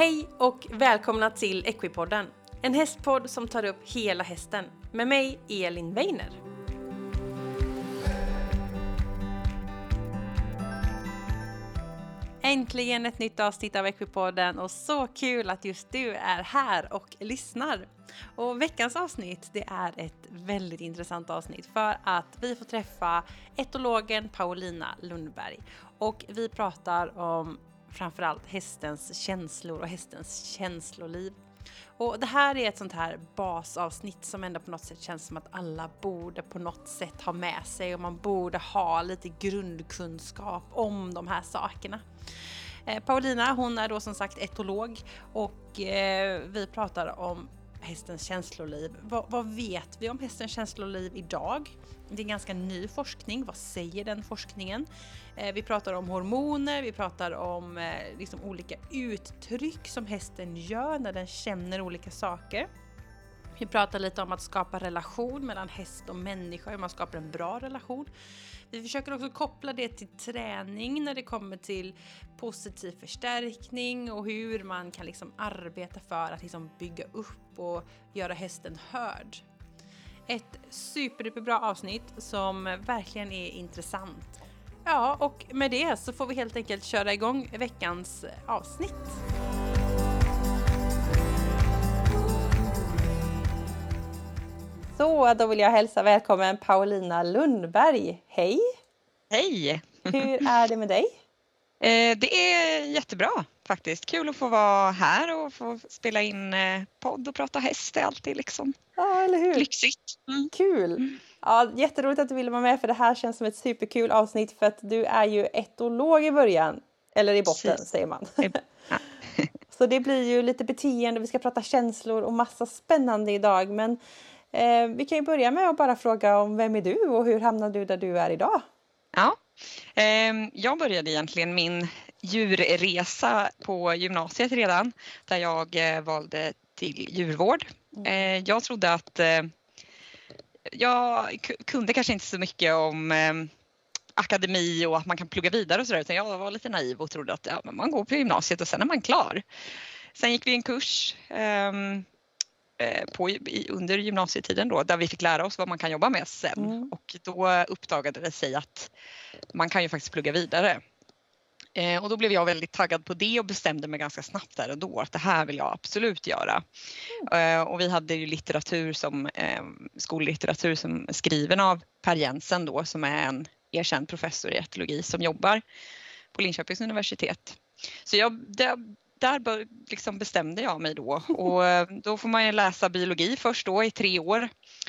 Hej och välkomna till Equipodden, en hästpodd som tar upp hela hästen med mig Elin Weiner. Äntligen ett nytt avsnitt av Equipodden och så kul att just du är här och lyssnar. Och veckans avsnitt det är ett väldigt intressant avsnitt för att vi får träffa etologen Paulina Lundberg och vi pratar om framförallt hästens känslor och hästens känsloliv. Och det här är ett sånt här basavsnitt som ändå på något sätt känns som att alla borde på något sätt ha med sig och man borde ha lite grundkunskap om de här sakerna. Eh, Paulina hon är då som sagt etolog och eh, vi pratar om hästens känsloliv. Vad, vad, vet vi om hästens känsloliv idag? Det är ganska ny forskning. Vad säger den forskningen? Eh, vi pratar om hormoner, vi pratar om eh, liksom olika uttryck som hästen gör när den känner olika saker. Vi pratar lite om att skapa relation mellan häst och människa, hur man skapar en bra relation. Vi försöker också koppla det till träning när det kommer till positiv förstärkning och hur man kan liksom arbeta för att liksom bygga upp och göra hästen hörd. Ett superduperbra avsnitt som verkligen är intressant. Ja, och med det så får vi helt enkelt köra igång veckans avsnitt. Så, då vill jag hälsa välkommen Paulina Lundberg. Hej! Hej! Hur är det med dig? Eh, det är jättebra faktiskt. Kul att få vara här och få spela in eh, podd och prata häst. Det är alltid liksom ja, eller hur? lyxigt. Mm. Kul! Mm. Ja, jätteroligt att du ville vara med för det här känns som ett superkul avsnitt för att du är ju etolog i början. Eller i botten Precis. säger man. Så det blir ju lite beteende, vi ska prata känslor och massa spännande idag. Men eh, vi kan ju börja med att bara fråga om vem är du och hur hamnade du där du är idag? Ja, eh, jag började egentligen min djurresa på gymnasiet redan där jag eh, valde till djurvård. Mm. Eh, jag trodde att eh, jag kunde kanske inte så mycket om eh, akademi och att man kan plugga vidare och sådär utan jag var lite naiv och trodde att ja, man går på gymnasiet och sen är man klar. Sen gick vi en kurs um, på, i, under gymnasietiden då där vi fick lära oss vad man kan jobba med sen mm. och då uppdagade det sig att man kan ju faktiskt plugga vidare. Eh, och då blev jag väldigt taggad på det och bestämde mig ganska snabbt där och då att det här vill jag absolut göra. Mm. Eh, och vi hade ju litteratur som eh, skollitteratur som skriven av Per Jensen då som är en erkänd professor i etologi som jobbar på Linköpings universitet. Så jag, det, där liksom bestämde jag mig då och eh, då får man ju läsa biologi först då i tre år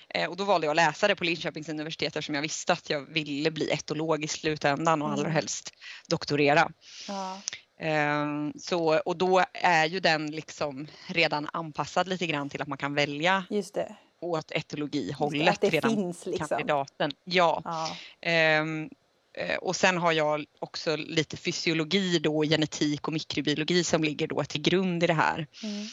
eh, och då valde jag att läsa det på Linköpings universitet eftersom jag visste att jag ville bli etolog i slutändan och allra mm. helst doktorera. Ja. Ehm, så, och då är ju den liksom redan anpassad lite grann till att man kan välja Just det. åt etologihållet. Att det redan finns liksom. Kandidaten. Ja. ja. Eh, och sen har jag också lite fysiologi då, genetik och mikrobiologi som ligger då till grund i det här. Mm.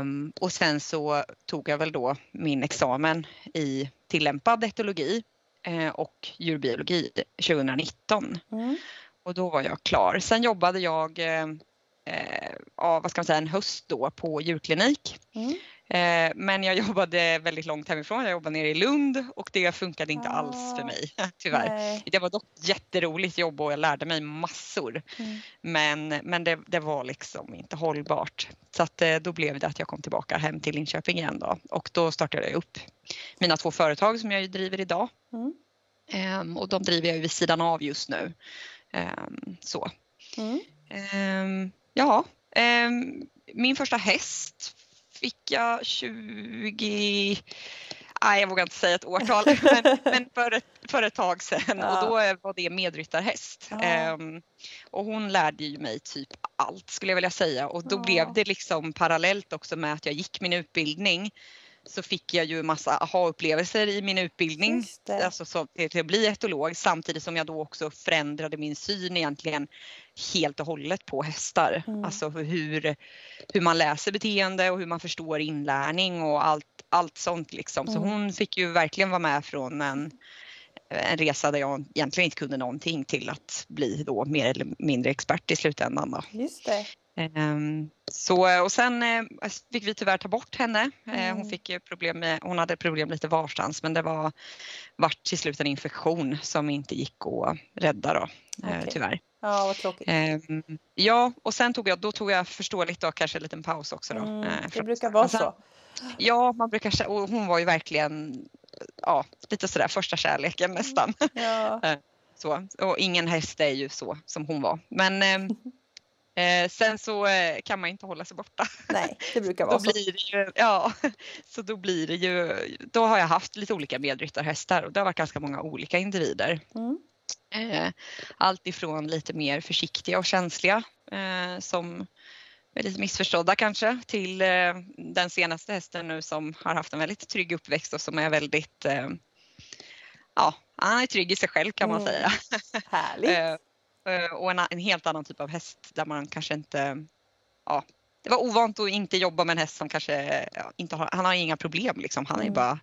Um, och sen så tog jag väl då min examen i tillämpad etologi uh, och djurbiologi 2019. Mm. Och då var jag klar. Sen jobbade jag uh, uh, vad ska man säga, en höst då på djurklinik. Mm. Eh, men jag jobbade väldigt långt hemifrån. Jag jobbade nere i Lund och det funkade inte ah, alls för mig tyvärr. Nej. Det var dock jätteroligt jobb och jag lärde mig massor. Mm. Men, men det, det, var liksom inte hållbart. Så att, eh, då blev det att jag kom tillbaka hem till Linköping igen då och då startade jag upp mina två företag som jag driver idag. Mm. Um, och de driver jag vid sidan av just nu. Um, så. Mm. Um, ja, min första häst fick jag 20 Nej, jag vågar inte säga ett årtal, men, men för, ett, för ett tag sedan ja. och då var det medryttarhäst. Ja. Um, och hon lärde ju mig typ allt skulle jag vilja säga och då ja. blev det liksom parallellt också med att jag gick min utbildning så fick jag ju massa aha-upplevelser i min utbildning alltså så, till att bli etolog samtidigt som jag då också förändrade min syn egentligen helt och hållet på hästar. Mm. Alltså hur, hur man läser beteende och hur man förstår inlärning och allt, allt sånt liksom. Mm. Så hon fick ju verkligen vara med från en en resa där jag egentligen inte kunde någonting till att bli då mer eller mindre expert i slutändan. Då. Just det. Ehm, så, och sen eh, fick vi tyvärr ta bort henne. Eh, hon, Mm. fick problem med, hon hade problem lite varstans men det var vart till slut en infektion som inte gick att rädda då, eh, Okej. tyvärr. Ja, vad tråkigt. Ehm, ja, och sen tog jag, då tog jag förståeligt då kanske en liten paus också. Då, Mm, det brukar vara sen- så. Ja, man brukar, och hon var ju verkligen ja, lite sådär första kärleken nästan. Ja. Så, och ingen häst är ju så som hon var. Men ehm, eh, sen så eh, kan man inte hålla sig borta. Nej, det brukar Då vara så. blir det ju, ja, så då blir det ju, då har jag haft lite olika medryttarhästar och det har varit ganska många olika individer. Mm. Eh, allt ifrån lite mer försiktiga och känsliga eh, som lite missförstådda kanske till eh, den senaste hästen nu som har haft en väldigt trygg uppväxt och som är väldigt, eh, ja, han är trygg i sig själv kan man Mm. säga. Härligt. Eh, och en, en helt annan typ av häst där man kanske inte, ja, det var ovant att inte jobba med en häst som kanske ja, inte har, han har inga problem liksom, han är Mm. bara,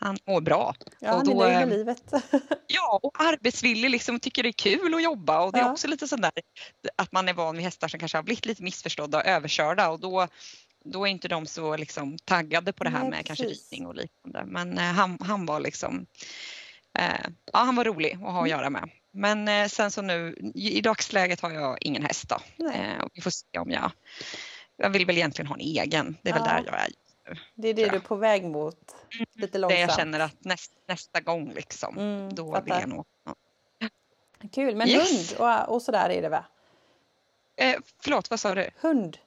han mår bra. Ja, och han är då, nöjd med eh, livet. Ja, och arbetsvillig, liksom tycker det är kul att jobba och det är Ja. också lite sån där att man är van vid hästar som kanske har blivit lite missförstådda och överkörda och då, då är inte de så liksom taggade på det här Nej, med kanske precis. ridning och liknande. Men eh, han, han var liksom, eh, ja han var rolig att ha att Mm. göra med. Men eh, sen så nu, i, dagsläget har jag ingen häst då. Eh, och vi får se om jag, jag vill väl egentligen ha en egen, det är väl Ja. där jag är. Det är det du är på väg mot. Lite Det långsamt. jag känner att näst, nästa gång liksom, Mm, då fattar. vill jag nog. Ja. Kul, men Yes. hund och, och sådär är det va? Eh, förlåt, vad sa du? Hund.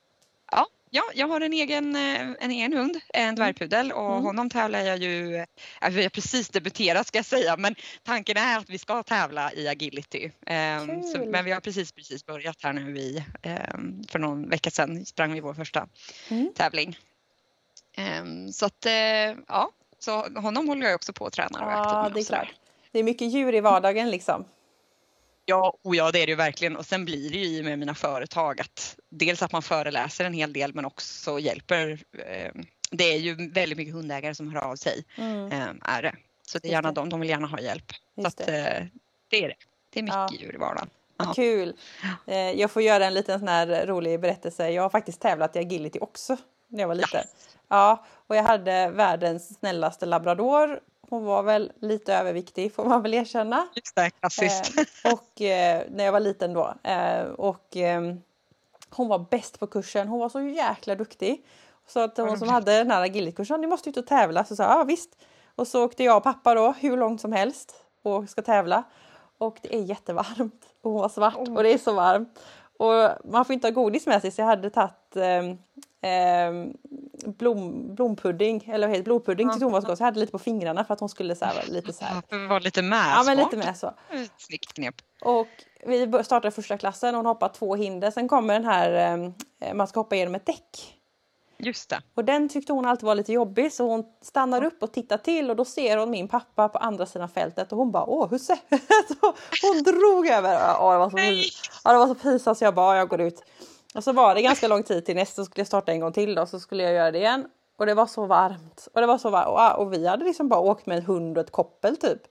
Ja, ja, jag har en egen, eh, en egen hund, en dvärgpudel och Mm. honom tävlar jag ju, eh, vi har precis debuterat ska jag säga men tanken är att vi ska tävla i agility. Ehm, så, men vi har precis precis börjat här nu i, ehm, för någon vecka sedan sprang vi vår första Mm. tävling. Ehm, så att eh, ja, så honom håller jag också på att träna. och Ja, med det är och klart. Det är mycket djur i vardagen liksom. Ja, och ja, det är det ju verkligen. Och sen blir det ju i med mina företag att dels att man föreläser en hel del men också hjälper. Eh, det är ju väldigt mycket hundägare som hör av sig. Mm, Eh, är det. Så det är gärna de, de vill gärna ha hjälp. Så just att, det. eh, det är det. Det är mycket Ja. djur i vardagen. Ja. Kul! Eh, Jag får göra en liten sån här rolig berättelse. Jag har faktiskt tävlat i agility också när jag var liten. Ja, och jag hade världens snällaste labrador. Hon var väl lite överviktig får man väl erkänna. Just det, klassiskt. Eh, och eh, när jag var liten då. Eh, och ehm, hon var bäst på kursen. Hon var så jäkla duktig. Så att hon som hade den här agilitykursen, ni måste ut och tävla. Så sa jag, ja visst. Och så åkte jag och pappa då hur långt som helst och ska tävla. Och det är jättevarmt. Och hon var svart och det är så varmt. Och man får inte ha godis med sig så jag hade tagit ehm, blom, blompudding, eller vad heter tyckte hon var så gott. Så jag hade lite på fingrarna för att hon skulle så här, lite så här. Vara lite med. Ja men lite med så. Snyggt knep. Och vi startade första klassen och hon hoppar två hinder. Sen kommer den här, eh, man ska hoppa igenom ett däck. Just det. Och den tyckte hon alltid var lite jobbig så hon stannar upp och tittar till och då ser hon min pappa på andra sidan fältet och hon bara åh husse! hon drog över. Åh, det, var så ja, det var så pinsamt så jag bara jag går ut. Och så var det ganska lång tid till nästa skulle jag starta en gång till då så skulle jag göra det igen. Och det var så varmt. Och det var så varmt. Och, och vi hade liksom bara åkt med en hund och ett koppel typ.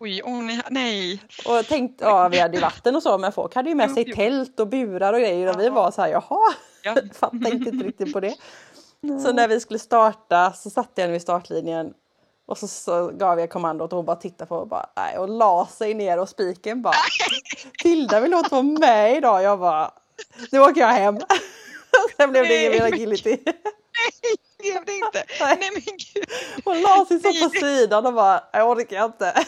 Oj, åh nej, nej. Och tänkt, ja vi hade ju vatten och så men folk hade ju med sig tält och burar och grejer och vi Ja. var så här jaha, Ja. Tänkte inte riktigt på det. Så när vi skulle starta så satte jag henne vid startlinjen och så, så gav jag kommandot och hon bara tittade på och bara nej och la sig ner och spiken bara Tilda vill inte vara med idag. Jag bara nu åker jag hem. Sen blev det ingen mer Nej. agility. Blev det inte? Nej. Nej men gud. Hon la sig så på sidan och bara jag orkar inte.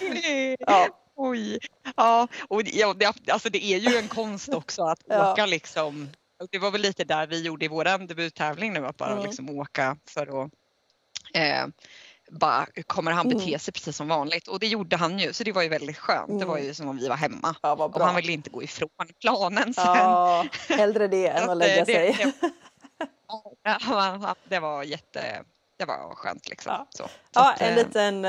Nej. Ja. Oj. Ja, och ja, det, alltså det är ju en konst också att Ja. åka liksom. Och det var väl lite där vi gjorde i vår debuttävling nu att bara Mm. liksom åka för att eh, bara kommer han bete Mm. sig precis som vanligt och det gjorde han ju så det var ju väldigt skönt. Det var Mm. ju som om vi var hemma Ja och han ville inte gå ifrån planen sen. Ja, hellre det än att lägga eh, det- sig. det- var jätte, det var skönt liksom. Ja. Så, så Ja, att, en eh, liten,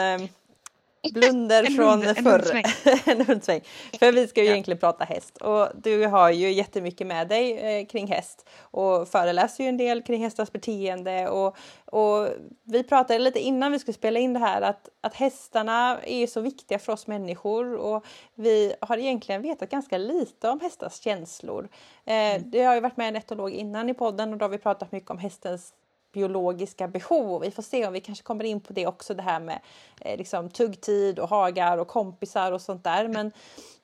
blunder från förr. en hundsväng. För vi ska ju ja. egentligen prata häst och du har ju jättemycket med dig eh, kring häst och föreläser ju en del kring hästars beteende och, och vi pratade lite innan vi skulle spela in det här att, att hästarna är så viktiga för oss människor och vi har egentligen vetat ganska lite om hästars känslor. Eh, mm. Det har ju varit med en etolog innan i podden och då har vi pratat mycket om hästens biologiska behov. Vi får se om vi kanske kommer in på det också, det här med eh, liksom, tuggtid och hagar och kompisar och sånt där. Men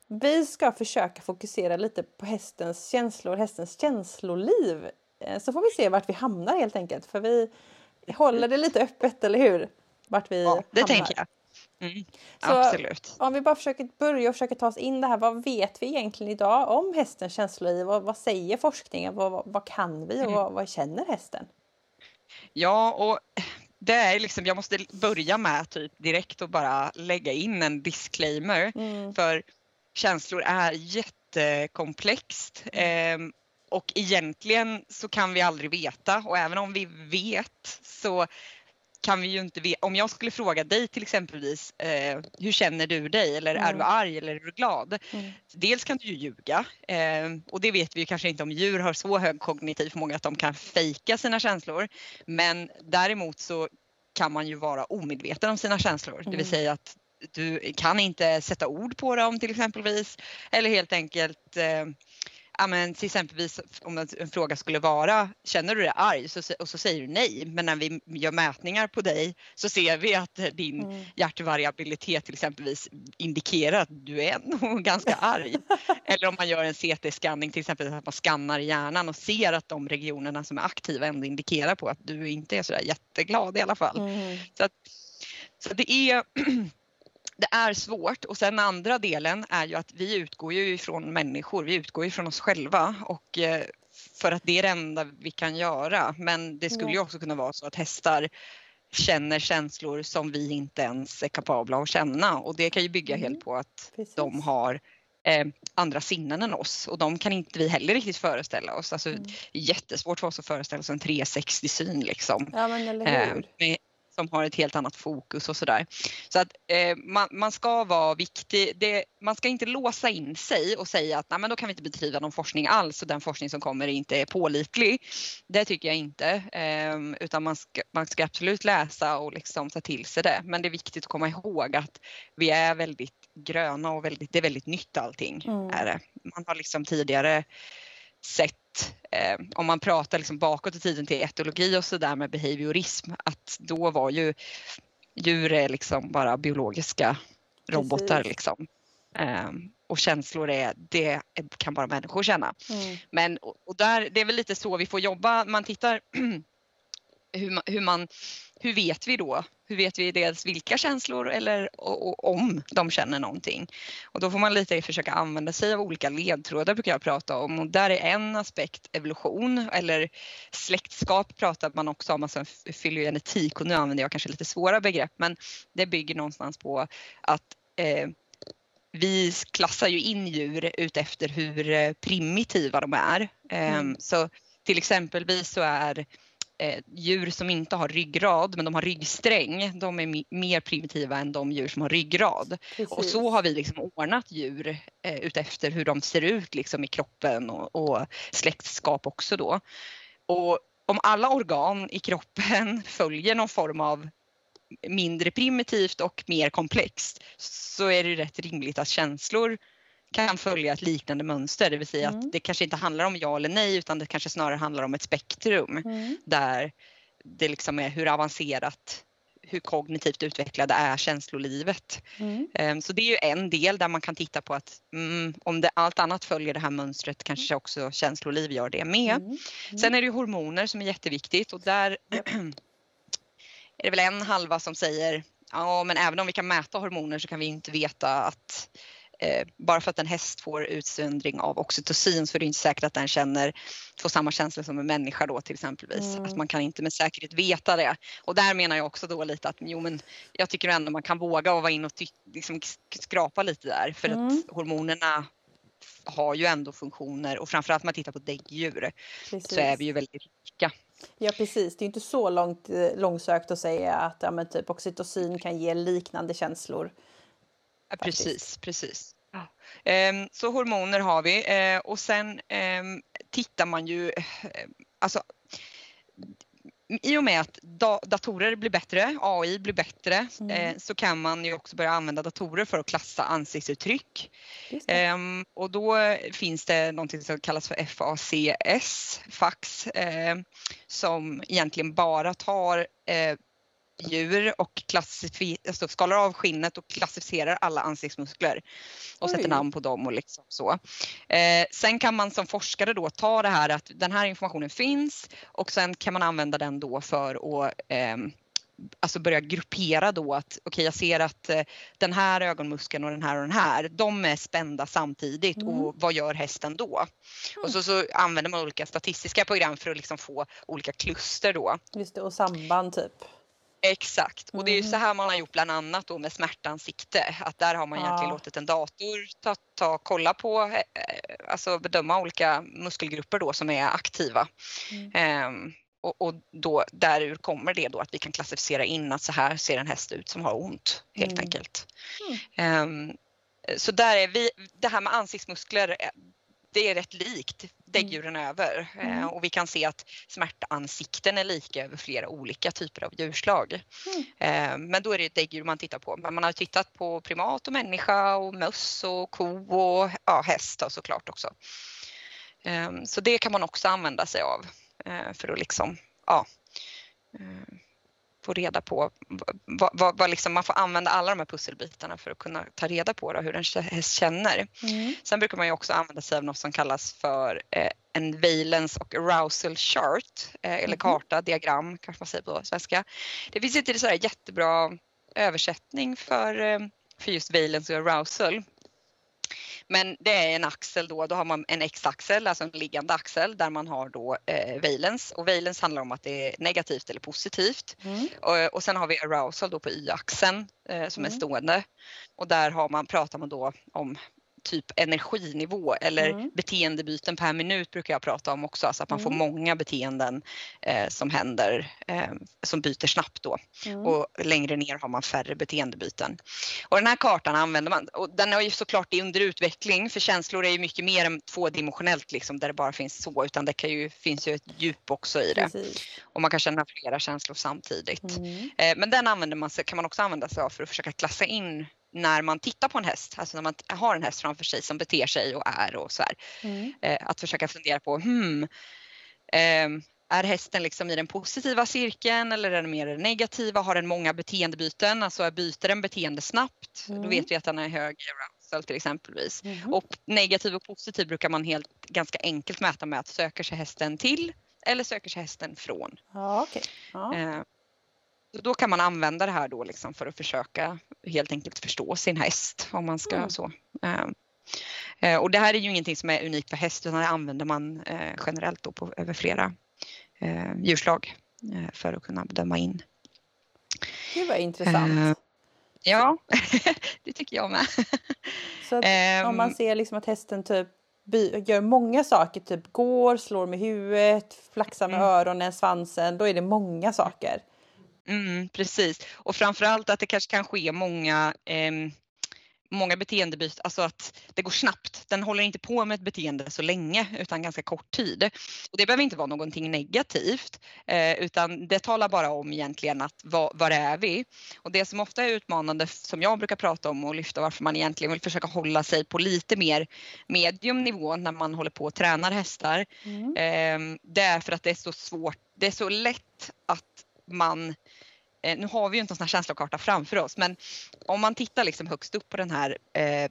vi ska försöka fokusera lite på hästens känslor, hästens känsloliv. Eh, så får vi se vart vi hamnar helt enkelt. För vi håller det lite öppet, eller hur? Vart vi ja, det hamnar. tänker jag. Mm, absolut. Om vi bara försöker börja och försöka ta oss in det här. Vad vet vi egentligen idag om hästens känsloliv? Vad, vad säger forskningen? Vad, vad, vad kan vi och mm. vad, vad känner hästen? Ja, och det är liksom, jag måste börja med typ direkt och bara lägga in en disclaimer. Mm. För känslor är jättekomplext. Eh, och egentligen så kan vi aldrig veta och även om vi vet så kan vi ju inte veta. Om jag skulle fråga dig till exempelvis, eh, hur känner du dig? Eller mm. är du arg eller är du glad? Mm. Dels kan du ju ljuga eh, och det vet vi ju kanske inte om djur har så hög kognitiv förmåga att de kan fejka sina känslor. Men däremot så kan man ju vara omedveten om sina känslor, mm. det vill mm. säga att du kan inte sätta ord på dem till exempelvis eller helt enkelt eh, ja, men till exempelvis om en fråga skulle vara, känner du dig arg? Så, och så säger du nej. Men när vi gör mätningar på dig så ser vi att din mm. hjärtvariabilitet till exempelvis indikerar att du är nog ganska arg. Eller om man gör en CT-scanning till exempel att man skannar hjärnan och ser att de regionerna som är aktiva ändå indikerar på att du inte är sådär jätteglad i alla fall. Mm. Så, att, så det är det är svårt och sen andra delen är ju att vi utgår ju ifrån människor, vi utgår ifrån oss själva och eh, för att det är det enda vi kan göra. Men det skulle ju också kunna vara så att hästar känner känslor som vi inte ens är kapabla att känna och det kan ju bygga mm. helt på att Precis. de har eh, andra sinnen än oss och de kan inte vi heller riktigt föreställa oss. Alltså, mm. Jättesvårt för oss att föreställa oss en 360-syn liksom. Ja, men eller hur? Eh, med, som har ett helt annat fokus och sådär. Så att eh, man, man, ska vara viktig. Det, man ska inte låsa in sig och säga att Nej, men då kan vi inte bedriva någon forskning alls och den forskning som kommer inte är pålitlig. Det tycker jag inte, eh, utan man ska, man ska absolut läsa och liksom ta till sig det. Men det är viktigt att komma ihåg att vi är väldigt gröna och väldigt, det är väldigt nytt allting. Mm. Är det. Man har liksom tidigare sett eh, om man pratar liksom bakåt i tiden till etologi och så där med behaviorism, att då var ju djur liksom bara biologiska robotar liksom. Eh, och känslor är, det kan bara människor känna. Mm. Men och där, det är väl lite så vi får jobba, man tittar hur man, hur man hur vet vi då? Hur vet vi dels vilka känslor eller och, och, om de känner någonting? Och då får man lite försöka använda sig av olika ledtrådar brukar jag prata om och där är en aspekt evolution eller släktskap pratar man också om, alltså fylogenetik och nu använder jag kanske lite svåra begrepp men det bygger någonstans på att eh, vi klassar ju in djur utefter hur eh, primitiva de är. Ehm, mm. Så till exempelvis så är eh, djur som inte har ryggrad men de har ryggsträng, de är mer primitiva än de djur som har ryggrad. Precis. Och så har vi liksom ordnat djur eh, utefter hur de ser ut liksom i kroppen och, och släktskap också då. Och om alla organ i kroppen följer någon form av mindre primitivt och mer komplext så är det rätt rimligt att känslor kan följa ett liknande mönster, det vill säga mm. att det kanske inte handlar om ja eller nej utan det kanske snarare handlar om ett spektrum mm. där det liksom är hur avancerat hur kognitivt utvecklade är känslolivet. Mm. Ehm, så det är ju en del där man kan titta på att mm, om det, allt annat följer det här mönstret kanske också känsloliv gör det med. Mm. mm. Sen är det ju hormoner som är jätteviktigt och där är det väl en halva som säger ja men även om vi kan mäta hormoner så kan vi inte veta att bara för att en häst får utsöndring av oxytocin så är det inte säkert att den känner, får samma känsla som en människa då till exempelvis. Mm. Att man kan inte med säkerhet veta det. Och där menar jag också då lite att jo men jag tycker ändå man kan våga och vara in och liksom skrapa lite där för mm. att hormonerna har ju ändå funktioner och framförallt om man tittar på däggdjur Precis. så är vi ju väldigt rika Ja precis, det är inte så långt, eh, långsökt att säga att ja, typ oxytocin kan ge liknande känslor. Ja, precis, precis. Ja. Ehm, så hormoner har vi ehm, och sen ehm, tittar man ju, alltså i och med att datorer blir bättre, AI blir bättre, mm. eh, så kan man ju också börja använda datorer för att klassa ansiktsuttryck. Eh, och då finns det någonting som kallas för FACS, eh, som egentligen bara tar eh, djur och alltså skalar av skinnet och klassificerar alla ansiktsmuskler och Oj. sätter namn på dem och liksom så. Eh, sen kan man som forskare då ta det här att den här informationen finns och sen kan man använda den då för att eh, alltså börja gruppera då att okej okay, jag ser att eh, den här ögonmuskeln och den här och den här de är spända samtidigt mm. och vad gör hästen då? Mm. Och så, så använder man olika statistiska program för att liksom få olika kluster då. Just det, och samband typ. Exakt och det är ju så mm. här man har gjort bland annat då med smärtansikte att där har man egentligen ja. låtit en dator ta, ta kolla på, eh, alltså bedöma olika muskelgrupper då som är aktiva. Mm. Ehm, och, och då därur kommer det då att vi kan klassificera in att så här ser en häst ut som har ont helt mm. enkelt. Ehm, så där är vi, det här med ansiktsmuskler eh, det är rätt likt däggdjuren mm. över eh, mm. och vi kan se att smärtansikten är lika över flera olika typer av djurslag. Mm. Eh, men då är det däggdjur man tittar på. Men man har tittat på primat och människa och möss och ko och ja, häst såklart också. Eh, så det kan man också använda sig av för att liksom, ja, få reda på vad, vad, vad liksom, man får använda alla de här pusselbitarna för att kunna ta reda på då, hur en häst känner. Mm. Sen brukar man ju också använda sig av något som kallas för eh, en valence och arousal chart eh, eller mm. karta, diagram kanske man säger på svenska. Det finns inte så jättebra översättning för, eh, för just valence och arousal men det är en axel då, då har man en x-axel, alltså en liggande axel där man har då eh, valence och valence handlar om att det är negativt eller positivt. Mm. Och, och sen har vi arousal då på y-axeln eh, som mm. är stående och där har man, pratar man då om typ energinivå eller mm. beteendebyten per minut brukar jag prata om också, så att man mm. får många beteenden eh, som händer eh, som byter snabbt då. Mm. Och längre ner har man färre beteendebyten. Och den här kartan använder man och den är ju såklart under utveckling för känslor är ju mycket mer än tvådimensionellt liksom där det bara finns så utan det kan ju, finns ju ett djup också i det. Precis. Och man kan känna flera känslor samtidigt. Mm. Eh, men den använder man, kan man också använda sig av för att försöka klassa in när man tittar på en häst, alltså när man har en häst framför sig som beter sig och är och så här. Mm. Eh, att försöka fundera på, hmm, eh, är hästen liksom i den positiva cirkeln eller är den mer den negativa? Har den många beteendebyten? Alltså byter den beteende snabbt? Mm. Då vet vi att den är hög arousal till exempelvis. Mm. Och negativ och positiv brukar man helt ganska enkelt mäta med att söker sig hästen till eller söker sig hästen från. Ja, okay. ja. Eh, då kan man använda det här då liksom för att försöka helt enkelt förstå sin häst om man ska mm. så. Ehm, eh, och det här är ju ingenting som är unikt för häst utan det använder man eh, generellt då på, över flera eh, djurslag för att kunna bedöma in. Det var intressant. Ja, det tycker jag med. Så om man ehm. ser liksom att hästen typ gör många saker, typ går, slår med huvudet, flaxar med mm. öronen, svansen, då är det många saker. Mm, precis och framförallt att det kanske kan ske många eh, många beteendebyten, alltså att det går snabbt. Den håller inte på med ett beteende så länge utan ganska kort tid. Och det behöver inte vara någonting negativt eh, utan det talar bara om egentligen att var, var är vi? Och det som ofta är utmanande som jag brukar prata om och lyfta varför man egentligen vill försöka hålla sig på lite mer mediumnivå när man håller på och tränar hästar. Mm. Eh, det är för att det är så svårt, det är så lätt att man eh, nu har vi ju inte en sån här känslokarta framför oss men om man tittar liksom högst upp på den här eh,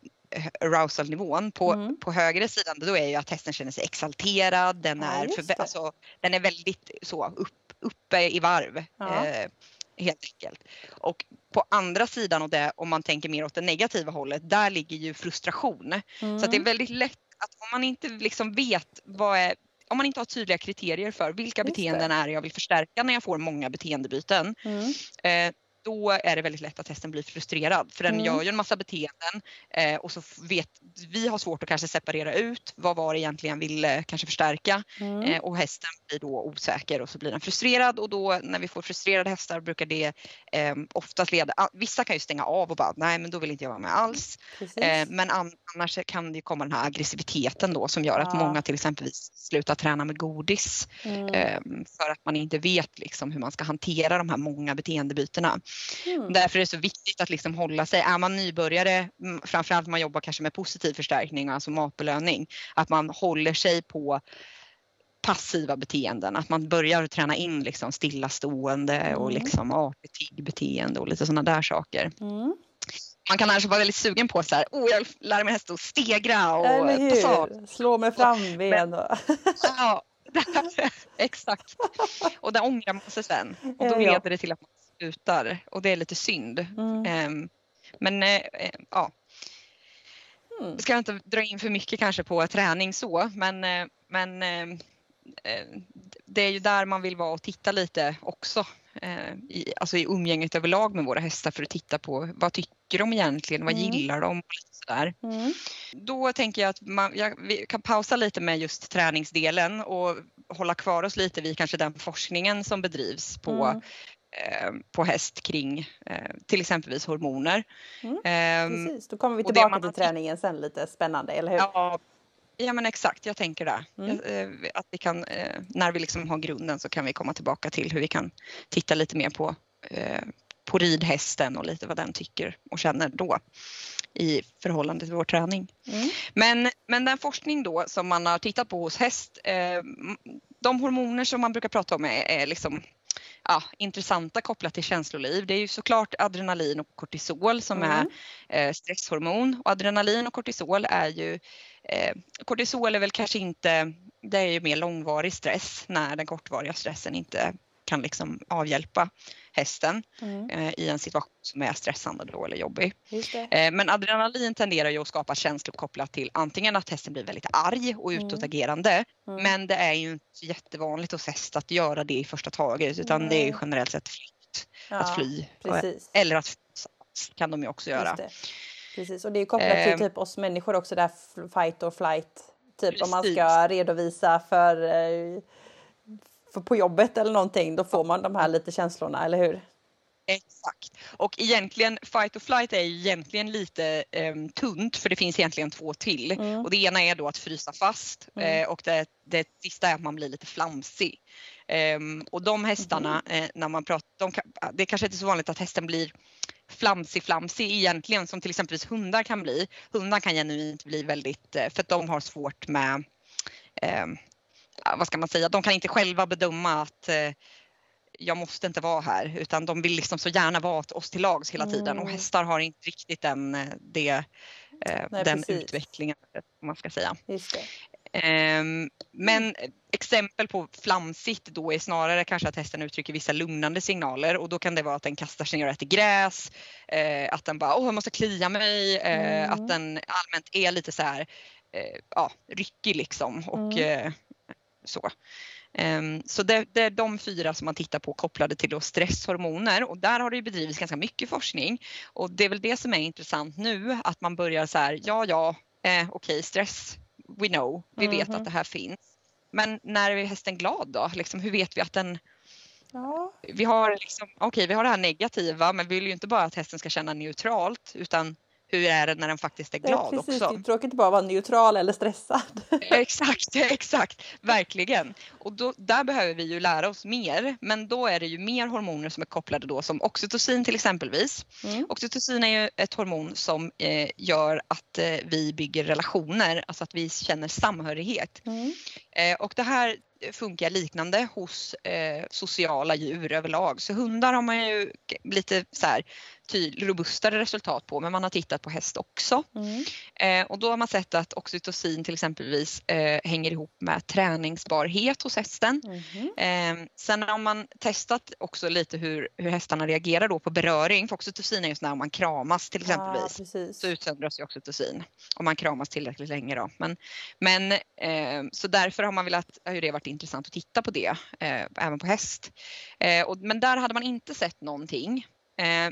arousal-nivån på, mm. på högre sidan då är ju att hästen känner sig exalterad, den är, ja, för, alltså, den är väldigt så upp, uppe i varv. Ja. Eh, helt enkelt. Och på andra sidan och det, om man tänker mer åt det negativa hållet, där ligger ju frustration. Mm. Så det är väldigt lätt att om man inte liksom vet vad är om man inte har tydliga kriterier för vilka beteenden är jag vill förstärka när jag får många beteendebyten. Mm. Eh, då är det väldigt lätt att hästen blir frustrerad för den mm. gör ju en massa beteenden eh, och så vet vi har svårt att kanske separera ut vad var det egentligen ville kanske förstärka mm. eh, och hästen blir då osäker och så blir den frustrerad och då när vi får frustrerade hästar brukar det eh, oftast leda, vissa kan ju stänga av och bara nej men då vill inte jag vara med alls. Eh, men annars kan det komma den här aggressiviteten då som gör att ja. många till exempel slutar träna med godis mm. Ehm, för att man inte vet liksom hur man ska hantera de här många beteendebytena. Mm. Därför är det så viktigt att liksom hålla sig, är man nybörjare, framförallt om man jobbar kanske med positiv förstärkning, alltså matbelöning, att man håller sig på passiva beteenden, att man börjar träna in liksom stillastående mm. och liksom artig beteende och lite sådana där saker. Mm. Man kan kanske vara väldigt sugen på så här, oh, jag lär mig hästen att stegra och passage. Slå med framben. Och... ja, exakt. Och där ångrar man sig sen och då leder det till att man slutar och det är lite synd. Mm. Um, men uh, ja. Mm. Jag ska inte dra in för mycket kanske på träning så men, uh, men det är ju där man vill vara och titta lite också. I, alltså i umgänget överlag med våra hästar för att titta på vad tycker de egentligen, vad mm. gillar de? Sådär. Mm. Då tänker jag att man, jag, vi kan pausa lite med just träningsdelen och hålla kvar oss lite vid kanske den forskningen som bedrivs på mm. Eh, på häst kring eh, till exempelvis hormoner. Mm, ehm, precis, då kommer vi tillbaka till träningen sen lite spännande, eller hur? Ja, ja men exakt, jag tänker det. Mm. Eh, att vi kan, när vi liksom har grunden så kan vi komma tillbaka till hur vi kan titta lite mer på, på ridhästen och lite vad den tycker och känner då i förhållande till vår träning. Mm. Men, men den forskning då som man har tittat på hos häst, de hormoner som man brukar prata om är, är liksom ja, intressanta kopplat till känsloliv. Det är ju såklart adrenalin och kortisol som mm. är eh, stresshormon och adrenalin och kortisol är ju eh, kortisol är väl kanske inte, det är ju mer långvarig stress när den kortvariga stressen inte kan liksom avhjälpa hästen mm. eh, i en situation som är stressande då eller jobbig. Eh, men adrenalin tenderar ju att skapa känslor kopplat till antingen att hästen blir väldigt arg och mm. utåtagerande mm. men det är ju inte jättevanligt hos häst att göra det i första taget utan det är ju generellt sett flykt, ja, att fly precis. eller att kan de ju också göra. Precis och det är kopplat till eh. typ oss människor också där fight or flight Typ Precis. om man ska redovisa för eh, för på jobbet eller någonting, då får man de här lite känslorna, eller hur? Exakt. Och egentligen fight or flight är egentligen lite eh, tunt för det finns egentligen två till. Mm. Och det ena är då att frysa fast mm. eh, och det, det sista är att man blir lite flamsig. Eh, och de hästarna, mm. när man pratar, de, det är kanske inte så vanligt att hästen blir flamsig flamsig egentligen som till exempel hundar kan bli. Hundar kan genuint bli väldigt, eh, för att de har svårt med ehm, vad ska man säga, de kan inte själva bedöma att eh, jag måste inte vara här utan de vill liksom så gärna vara oss till lags hela tiden mm. och hästar har inte riktigt den, eh, det, eh, Nej, den utvecklingen om man ska säga. Eh, men exempel på flamsigt då är snarare kanske att hästen uttrycker vissa lugnande signaler och då kan det vara att den kastar sig ner och äter gräs, eh, att den bara åh jag måste klia mig, eh, mm. att den allmänt är lite så här ja, ryckig liksom och mm så. Ehm, så det, det, är de fyra som man tittar på kopplade till stresshormoner och där har det bedrivits ganska mycket forskning och det är väl det som är intressant nu att man börjar så här, ja ja, eh, okej okay, stress, we know, vi mm -hmm. vet att mhm. det här finns. Men när är hästen glad då? Liksom, hur vet vi att den Ja. Vi har liksom, okay, vi har det här negativa men vi vill ju inte bara att hästen ska känna neutralt utan hur är det när den faktiskt är glad ja, precis, också. Det är tråkigt att bara vara neutral eller stressad. exakt, exakt, verkligen. Och då, där behöver vi ju lära oss mer. Men då är det ju mer hormoner som är kopplade då som oxytocin till exempelvis. Mm. Oxytocin är ju ett hormon som eh, gör att eh, vi bygger relationer, alltså att vi känner samhörighet. Mm. Eh, och det här funkar liknande hos eh, sociala djur överlag. Så hundar har man ju lite så här, robustare resultat på men man har tittat på häst också. Mm. Eh, och då har man sett att oxytocin till exempelvis eh, hänger ihop med träningsbarhet hos hästen. Mm. Eh, sen har man testat också lite hur, hur hästarna reagerar då på beröring. För oxytocin är just när man kramas till exempelvis. Ja, så utsöndras ju oxytocin om man kramas tillräckligt länge. Då. Men, men, eh, så därför har man velat, har ju det varit intressant att titta på det eh, även på häst. Eh, och, men där hade man inte sett någonting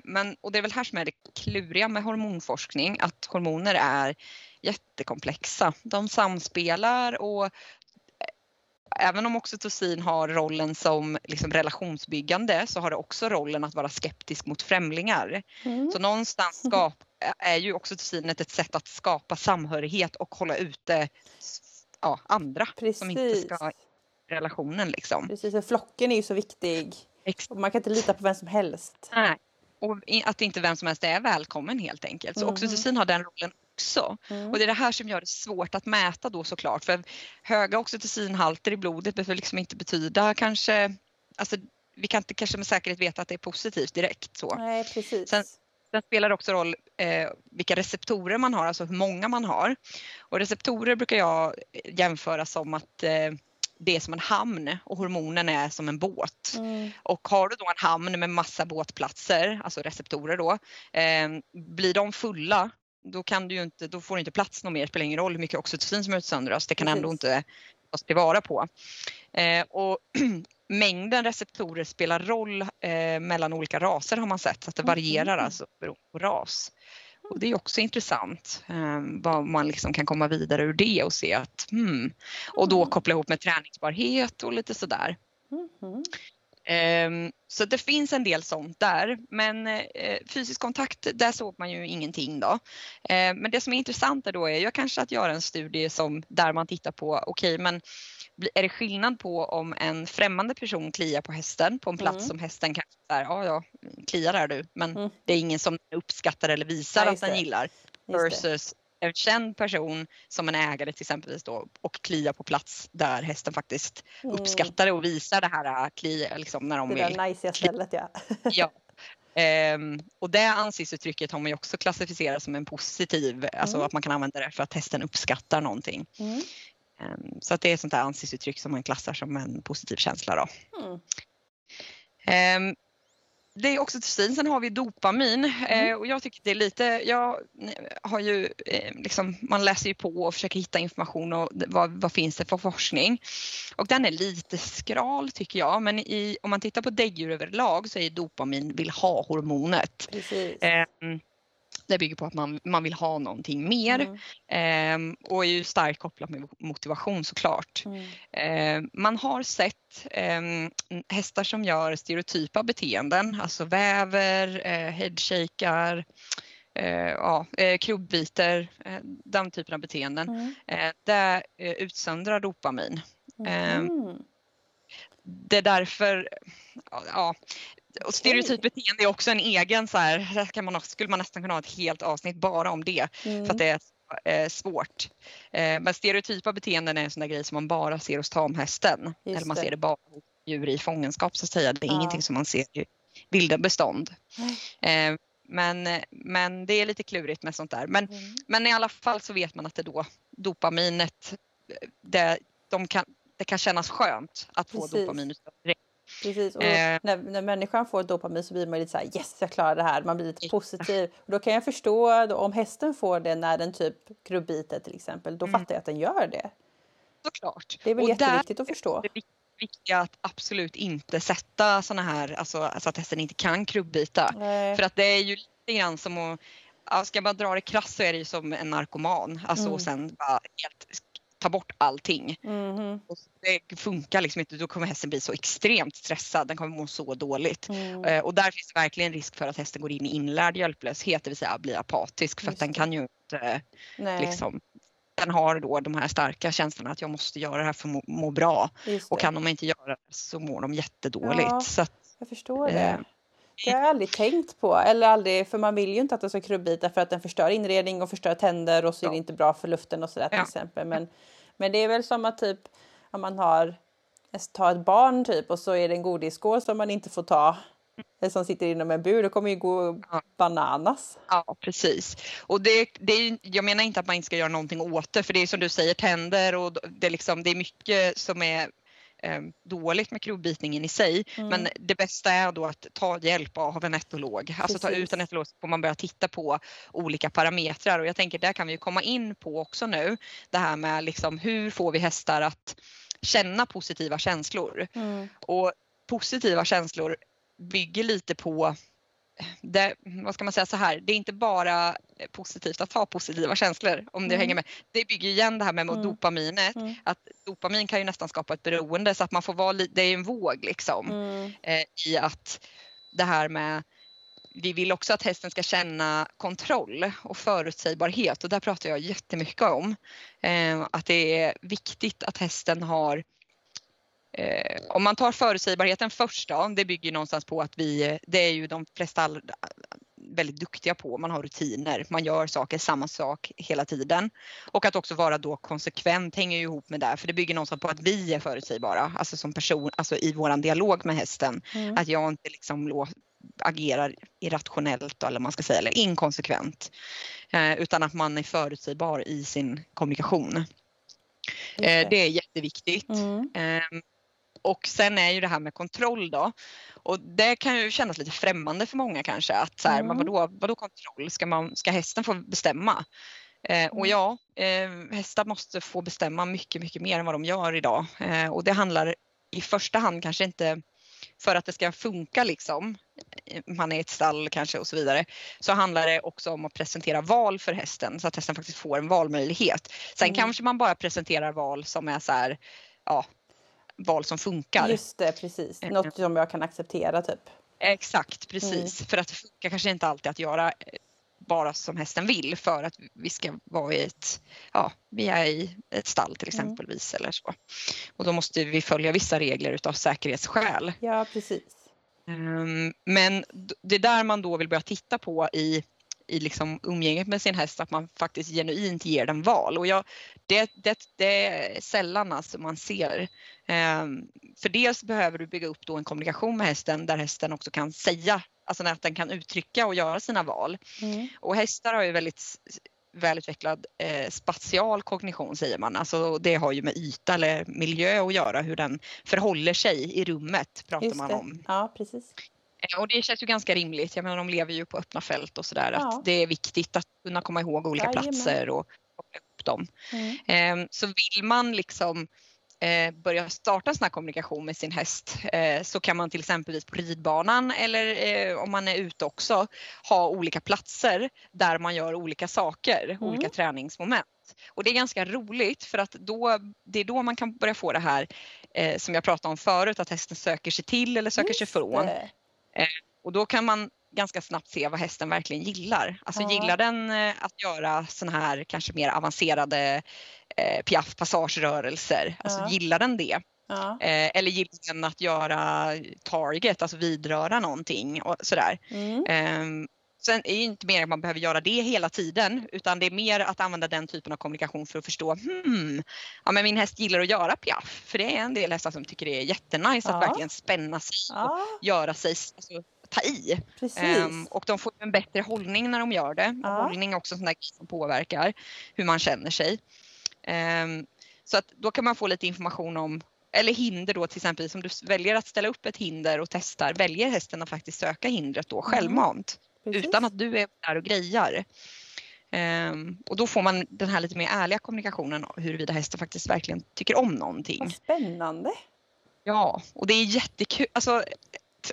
men, och det är väl här som är det kluriga med hormonforskning, att hormoner är jättekomplexa. De samspelar och även om oxytocin har rollen som liksom relationsbyggande så har det också rollen att vara skeptisk mot främlingar. Mm. Så någonstans skap, är ju oxytocinet ett sätt att skapa samhörighet och hålla ute ja, andra Precis. som inte ska i relationen. Liksom. Precis, för flocken är ju så viktig. Och man kan inte lita på vem som helst. Nej, och att inte vem som helst är välkommen helt enkelt. Så mm. oxytocin har den rollen också. Mm. Och det är det här som gör det svårt att mäta då såklart. För höga oxytocinhalter i blodet behöver liksom inte betyda kanske, alltså vi kan inte kanske med säkerhet veta att det är positivt direkt. Så. Nej, precis. Sen, sen spelar det också roll eh, vilka receptorer man har, alltså hur många man har. Och receptorer brukar jag jämföra som att eh, det är som en hamn och hormonen är som en båt. Mm. Och har du då en hamn med massa båtplatser, alltså receptorer då, eh, blir de fulla då, kan du ju inte, då får du inte plats något mer, det spelar ingen roll hur mycket oxytocin som utsöndras, det kan Precis. ändå inte tas tillvara på. Eh, och mängden receptorer spelar roll eh, mellan olika raser har man sett, så att det varierar mm. alltså beroende på ras. Och det är också intressant eh, vad man liksom kan komma vidare ur det och se att hmm, och då mm. koppla ihop med träningsbarhet och lite sådär. Mm. Så det finns en del sånt där. Men eh, fysisk kontakt, där såg man ju ingenting då. Ehm, men det som är intressant då är ju kanske att göra en studie som, där man tittar på, okej okay, men är det skillnad på om en främmande person kliar på hästen på en plats mm. som hästen kanske är, ja ja, kliar där du, men mm. det är ingen som uppskattar eller visar ja, att den gillar. Versus en känd person som en ägare till exempelvis då och klia på plats där hästen faktiskt mm. uppskattar det och visar det här äh, klia liksom när de det vill. Det där najsiga stället ja. ja. Um, och det ansiktsuttrycket har man ju också klassificerat som en positiv, alltså mm. alltså att man kan använda det för att hästen uppskattar någonting. Mm. Um, så att det är ett sånt där ansiktsuttryck som man klassar som en positiv känsla då. Um, det är oxytocin, sen har vi dopamin mm. eh, och jag tycker det är lite, jag har ju eh, liksom, man läser ju på och försöker hitta information och vad, vad finns det för forskning. Och den är lite skral tycker jag men i, om man tittar på däggdjur överlag så är dopamin vill ha-hormonet. Det bygger på att man, man vill ha någonting mer mm. eh, och är ju starkt kopplat med motivation såklart. Mm. Eh, man har sett eh, hästar som gör stereotypa beteenden, alltså väver, eh, headshakar, eh, ja, eh, krubbiter, eh, den typen av beteenden. Mm. Det utsöndrar dopamin. Mm. Det är därför, ja, och stereotypt beteende är också en egen så här, kan man, skulle man nästan kunna ha ett helt avsnitt bara om det mm. för att det är eh, svårt. Eh, men stereotypa beteenden är en sån där grej som man bara ser hos tamhästen. Just eller man det. ser det bara hos djur i fångenskap så att säga. Det är ja. ingenting som man ser i vilda bestånd. Mm. Eh, men, men det är lite klurigt med sånt där. Men, mm. men i alla fall så vet man att det då dopaminet, det, de kan, det kan kännas skönt att få Precis. dopamin direkt Precis, och eh. när, när människan får dopamin så blir man lite så här yes jag klarar det här, man blir lite positiv. Och då kan jag förstå då, om hästen får det när den typ krubbiter till exempel, då mm. fattar jag att den gör det. Såklart. Det är väl och jätteviktigt att förstå. Viktiga att absolut inte sätta sådana här, alltså, alltså att hästen inte kan krubbita. Nej. För att det är ju lite grann som att ska bara dra det krasst så är det ju som en narkoman. Alltså mm. och sen bara helt ta bort allting. Mm. Och det funkar liksom inte, då kommer hästen bli så extremt stressad, den kommer må så dåligt. Mm. Eh, och där finns det verkligen risk för att hästen går in i inlärd hjälplöshet, det vill säga blir apatisk för att den kan ju inte liksom den har då de här starka känslorna att jag måste göra det här för att må, må bra. Och kan de inte göra det så mår de jättedåligt. Ja, så att, jag förstår det. Det har jag aldrig tänkt på. Eller aldrig, för man vill ju inte att den ska krubbita för att den förstör inredning och förstör tänder och så är det inte bra för luften och sådär till ja. exempel. Men, men det är väl som att typ om man har ta ett barn typ och så är det en godisskål som man inte får ta som sitter inom en bur, då kommer ju gå ja. bananas. Ja precis. Och det, det är, jag menar inte att man inte ska göra någonting åt det för det är som du säger tänder och det, liksom, det är mycket som är dåligt med krubbitningen i sig. Mm. Men det bästa är då att ta hjälp av en etolog. Alltså ta ut en etolog så får man börja titta på olika parametrar och jag tänker där kan vi komma in på också nu det här med liksom hur får vi hästar att känna positiva känslor. Mm. Och positiva känslor bygger lite på det, vad ska man säga så här, det är inte bara positivt att ha positiva känslor om mm. du hänger med. Det bygger igen det här med mm. dopaminet. Mm. Att dopamin kan ju nästan skapa ett beroende så att man får vara det är en våg liksom mm. eh, i att det här med vi vill också att hästen ska känna kontroll och förutsägbarhet och där pratar jag jättemycket om. Eh, att det är viktigt att hästen har Eh, om man tar förutsägbarheten först då, det bygger någonstans på att vi, det är ju de flesta väldigt duktiga på, man har rutiner, man gör saker, samma sak hela tiden. Och att också vara då konsekvent hänger ju ihop med det, för det bygger någonstans på att vi är förutsägbara, alltså som person, alltså i våran dialog med hästen. Mm. Att jag inte liksom agerar irrationellt eller man ska säga, eller inkonsekvent. Eh, utan att man är förutsägbar i sin kommunikation. Det. Eh, det. är jätteviktigt. Mm. Eh, och sen är ju det här med kontroll då. Och det kan ju kännas lite främmande för många kanske att så här, mm. men vadå, vadå kontroll? Ska, man, ska hästen få bestämma? Eh, och mm. ja, eh, hästar måste få bestämma mycket, mycket mer än vad de gör idag. Eh, och det handlar i första hand kanske inte för att det ska funka liksom, man är i ett stall kanske och så vidare, så handlar det också om att presentera val för hästen så att hästen faktiskt får en valmöjlighet. Sen mm. kanske man bara presenterar val som är så här, ja, val som funkar. Just det, precis. Eh, Något som jag kan acceptera typ. Exakt, precis. Mm. För att det funkar kanske inte alltid att göra eh, bara som hästen vill för att vi ska vara i ett, ja, vi är i ett stall till mm. exempelvis mm. eller så. Och då måste vi följa vissa regler utav säkerhetsskäl. Ja, precis. Um, men det är där man då vill börja titta på i i liksom umgänget med sin häst att man faktiskt genuint ger den val. Och jag, det, det, det är sällan alltså man ser. Um, för dels behöver du bygga upp då en kommunikation med hästen där hästen också kan säga, alltså att den kan uttrycka och göra sina val. Mm. Och hästar har ju väldigt välutvecklad eh, spatial kognition säger man. Alltså det har ju med yta eller miljö att göra, hur den förhåller sig i rummet pratar man om. Ja, precis. Eh, och det känns ju ganska rimligt. Jag menar de lever ju på öppna fält och sådär. Ja. Att det är viktigt att kunna komma ihåg olika Jajamän. platser och koppla upp dem. Mm. Ehm, så vill man liksom eh, börja starta en sån här kommunikation med sin häst eh, så kan man till exempel på ridbanan eller om man är ute också ha olika platser där man gör olika saker, mm. olika träningsmoment. Och det är ganska roligt för att då, det är då man kan börja få det här eh, som jag pratade om förut, att hästen söker sig till eller söker Just sig från. Det. Eh, och då kan man ganska snabbt se vad hästen verkligen gillar. Alltså ja. gillar den eh, att göra sådana här kanske mer avancerade eh, piaff passagerörelser, alltså ja. gillar den det? Ja. Eh, eller gillar den att göra target, alltså vidröra någonting och sådär. Mm. Eh, sen är det inte mer att man behöver göra det hela tiden utan det är mer att använda den typen av kommunikation för att förstå, hmm, ja men min häst gillar att göra piaff. För det är en del hästar som tycker det är jättenice ja. att verkligen spänna sig ja. och göra sig, alltså, ta i. Um, och de får en bättre hållning när de gör det. Ja. Hållning är också en sån där som påverkar hur man känner sig. Um, så att då kan man få lite information om eller hinder då till exempel, som du väljer att ställa upp ett hinder och testar, väljer hästen att faktiskt söka hindret då mm. självmant. Precis. utan att du är där och grejar. Um, och då får man den här lite mer ärliga kommunikationen huruvida hästen faktiskt verkligen tycker om någonting. Vad spännande! Ja, och det är jättekul. Alltså,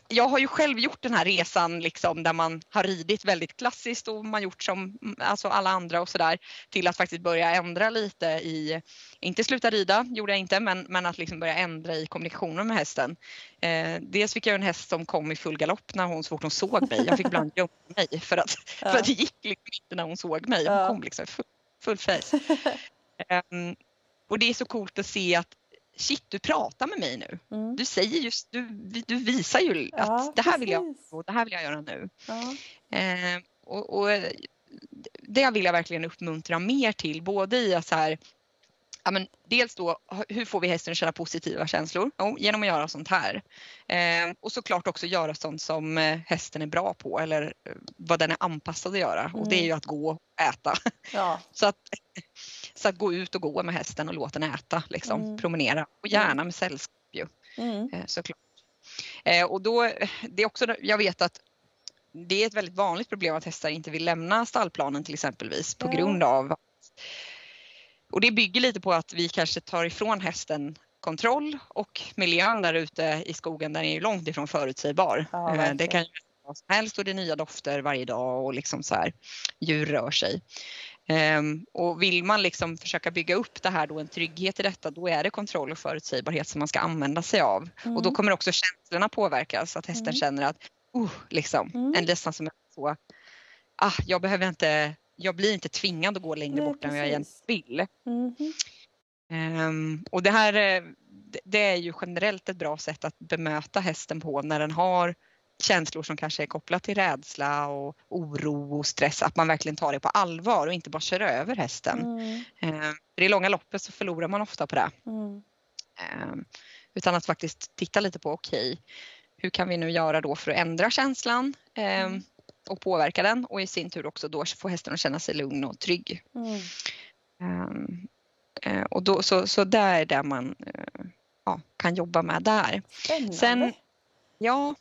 jag har ju själv gjort den här resan liksom där man har ridit väldigt klassiskt och man gjort som alltså alla andra och sådär till att faktiskt börja ändra lite i, inte sluta rida gjorde jag inte, men, men att liksom börja ändra i kommunikationen med hästen. Eh, dels fick jag en häst som kom i full galopp när hon så fort hon såg mig. Jag fick ibland gömma mig för att, ja. för att det gick liksom inte när hon såg mig. Hon kom liksom full, full face. um, och det är så coolt att se att shit du pratar med mig nu. Mm. Du säger just, du, du visar ju att ja, det här vill jag och det här vill jag göra nu. Ja. Eh, och, och, det vill jag verkligen uppmuntra mer till, både i att så här, ja, men dels då, hur får vi hästen att känna positiva känslor? Jo, genom att göra sånt här. Eh, och såklart också göra sånt som eh, hästen är bra på eller eh, vad den är anpassad att göra. Mm. Och det är ju mm. att gå och äta. Ja. så, att, så att gå ut och gå med hästen och låta den äta, liksom, mm. promenera. Och gärna mm. med sällskap ju, mm. eh, såklart. Eh, och då, det är också, jag vet att det är ett väldigt vanligt problem att hästar inte vill lämna stallplanen till exempelvis på grund av och det bygger lite på att vi kanske tar ifrån hästen kontroll och miljön där ute i skogen den är ju långt ifrån förutsägbar. Ja, eh, det kan ju vad som helst och det är nya dofter varje dag och liksom så här, djur rör sig. Um, och vill man liksom försöka bygga upp det här då, en trygghet i detta, då är det kontroll och förutsägbarhet som man ska använda sig av. Mm. Och då kommer också känslorna påverkas, att hästen mm. känner att, uh, liksom, mm. en nästan som så, ah, jag behöver inte, jag blir inte tvingad att gå längre Nej, bort precis. än jag egentligen vill. Um, och det här, eh, det är ju generellt ett bra sätt att bemöta hästen på när den har känslor som kanske är kopplat till rädsla och oro och stress, att man verkligen tar det på allvar och inte bara kör över hästen. Mm. Eh, I det långa loppet så förlorar man ofta på det. Mm. Eh, utan att faktiskt titta lite på, okej, okay, hur kan vi nu göra då för att ändra känslan eh, mm. och påverka den och i sin tur också då få hästen att känna sig lugn och trygg. Mm. Och då, så, så där är det man ja, kan jobba med där. Spännande. Sen, ja,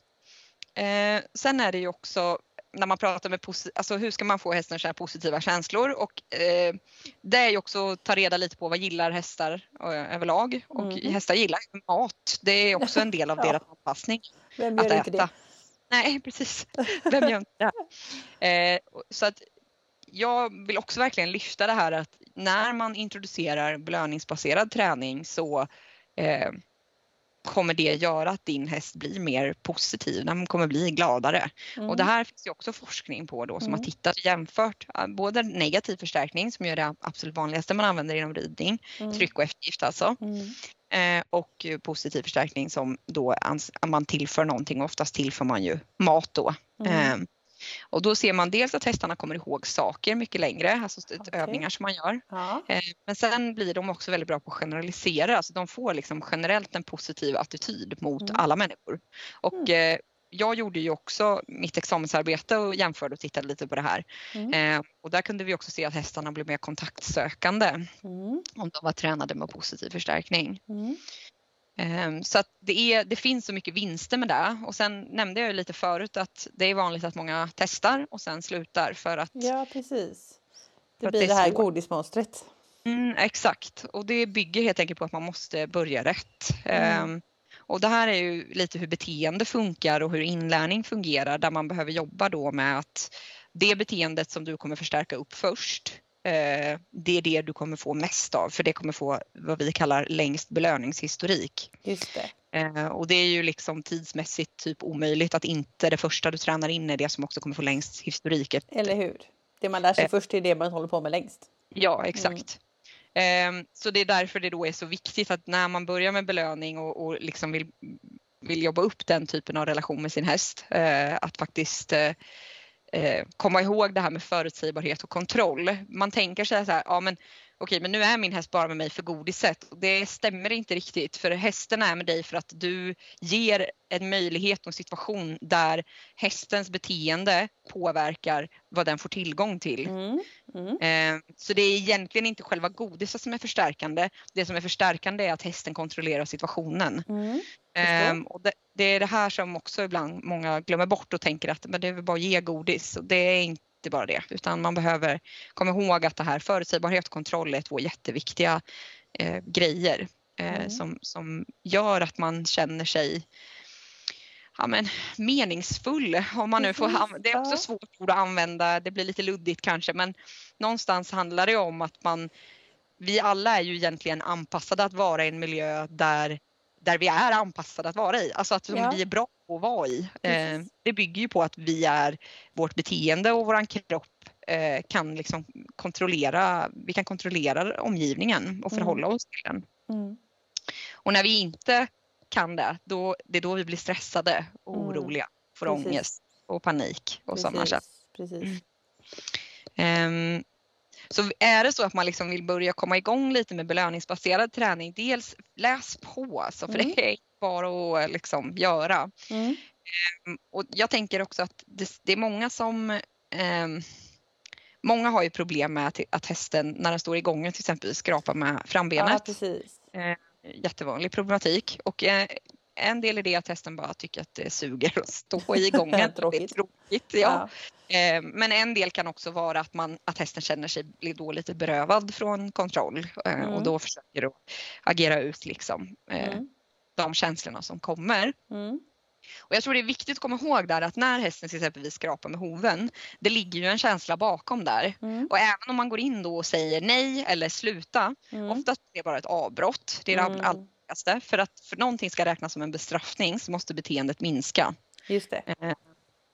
Eh, sen är det ju också när man pratar med alltså hur ska man få hästen att känna positiva känslor och eh, det är ju också att ta reda lite på vad gillar hästar eh, överlag och mm. hästar gillar mat. Det är också en del av ja. deras anpassning. Vem gör att inte äta. det? Nej precis, vem gör inte det? Eh, så att jag vill också verkligen lyfta det här att när man introducerar belöningsbaserad träning så eh, kommer det göra att din häst blir mer positiv, den kommer bli gladare. Mm. Och det här finns ju också forskning på då som mm. har tittat och jämfört både negativ förstärkning som är det absolut vanligaste man använder inom ridning, mm. tryck och eftergift alltså. Mm. Eh, och positiv förstärkning som då man tillför någonting, oftast tillför man ju mat då. Eh, och då ser man dels att hästarna kommer ihåg saker mycket längre, alltså okay. övningar som man gör. Ja. Eh, men sen blir de också väldigt bra på att generalisera, alltså de får liksom generellt en positiv attityd mot mm. alla människor. Och mm. Eh, jag gjorde ju också mitt examensarbete och jämförde och tittade lite på det här. Mm. Eh, och där kunde vi också se att hästarna blev mer kontaktsökande mm. om de var tränade med positiv förstärkning. Ehm, så att det, är, det finns så mycket vinster med det. Och sen nämnde jag ju lite förut att det är vanligt att många testar och sen slutar för att... Ja, precis. Det blir det, det här godismonstret. Mm, exakt, och det bygger helt enkelt på att man måste börja rätt. Mm. Um, och det här är ju lite hur beteende funkar och hur inlärning fungerar där man behöver jobba då med att det beteendet som du kommer förstärka upp först det är det du kommer få mest av för det kommer få vad vi kallar längst belöningshistorik. Just det. Eh, och det är ju liksom tidsmässigt typ omöjligt att inte det första du tränar in är det som också kommer få längst historik. Eller hur? Det man lär sig eh. först är det man håller på med längst. Ja, exakt. Mm. Så det är därför det då är så viktigt att när man börjar med belöning och, och liksom vill, vill jobba upp den typen av relation med sin häst, att faktiskt eh, Eh, komma ihåg det här med förutsägbarhet och kontroll. Man tänker sig så här, ja men okej men nu är min häst bara med mig för godiset. Det stämmer inte riktigt för hästen är med dig för att du ger en möjlighet och en situation där hästens beteende påverkar vad den får tillgång till. Mm. Mm. Eh, så det är egentligen inte själva godiset som är förstärkande. Det som är förstärkande är att hästen kontrollerar situationen. Mm. Um, och det, det, är det här som också ibland många glömmer bort och tänker att men det är väl bara att ge godis. Och det är inte bara det utan man behöver komma ihåg att det här förutsägbarhet och kontroll är två jätteviktiga eh, grejer eh, mm. som, som gör att man känner sig ja, men, meningsfull. Om man nu får, det är också svårt ord att använda, det blir lite luddigt kanske men någonstans handlar det om att man vi alla är ju egentligen anpassade att vara i en miljö där där vi är anpassade att vara i, alltså att ja. vi är bra på att vara i. Eh, det bygger ju på att vi är vårt beteende och våran kropp eh, kan liksom kontrollera, vi kan kontrollera omgivningen och mm. förhålla mm. oss till den. Mm. Och när vi inte kan det, då, det är då vi blir stressade och mm. oroliga, får Precis. ångest och panik och sådana saker. Precis. Um, så är det så att man liksom vill börja komma igång lite med belöningsbaserad träning, dels läs på, alltså, för mm. det är bara att liksom göra. Mm. Um, och jag tänker också att det, det är många som um, Många har ju problem med att, att hästen när den står i gången till exempel skrapar med frambenet. Ja, precis. Uh, jättevanlig problematik och uh, en del är det att hästen bara tycker att det suger att stå i gången. tråkigt. Det är tråkigt ja. ja. Eh, men en del kan också vara att, man, att hästen känner sig då lite berövad från kontroll eh, mm. och då försöker att agera ut liksom, eh, mm. de känslorna som kommer. Mm. Och jag tror det är viktigt att komma ihåg där att när hästen till exempel skrapar med hoven, det ligger ju en känsla bakom där. Mm. Och även om man går in då och säger nej eller sluta, mm. oftast är det bara ett avbrott. Det är mm. Allvarligaste. För att för någonting ska räknas som en bestraffning så måste beteendet minska. Just det. Eh,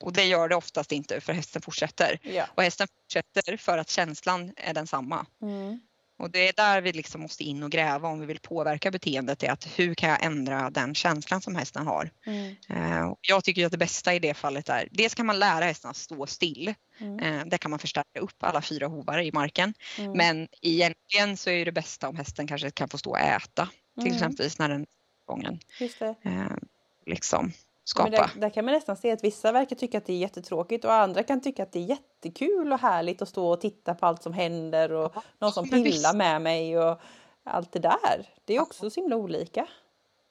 och det gör det oftast inte för hästen fortsätter. Ja. Och hästen fortsätter för att känslan är densamma. Mm. Och det är där vi liksom måste in och gräva om vi vill påverka beteendet. Är att hur kan jag ändra den känslan som hästen har? Mm. Uh, jag tycker att det bästa i det fallet är, dels kan man lära hästen att stå still. Mm. Uh, där kan man förstärka upp alla fyra hovar i marken. Mm. Men egentligen så är det bästa om hästen kanske kan få stå och äta. Till mm. exempel när den gången. Just det. Uh, liksom skapa. Men där, där, kan man nästan se att vissa verkar tycka att det är jättetråkigt och andra kan tycka att det är jättekul och härligt att stå och titta på allt som händer och ja, någon som pillar med mig och allt det där. Det är också så himla olika.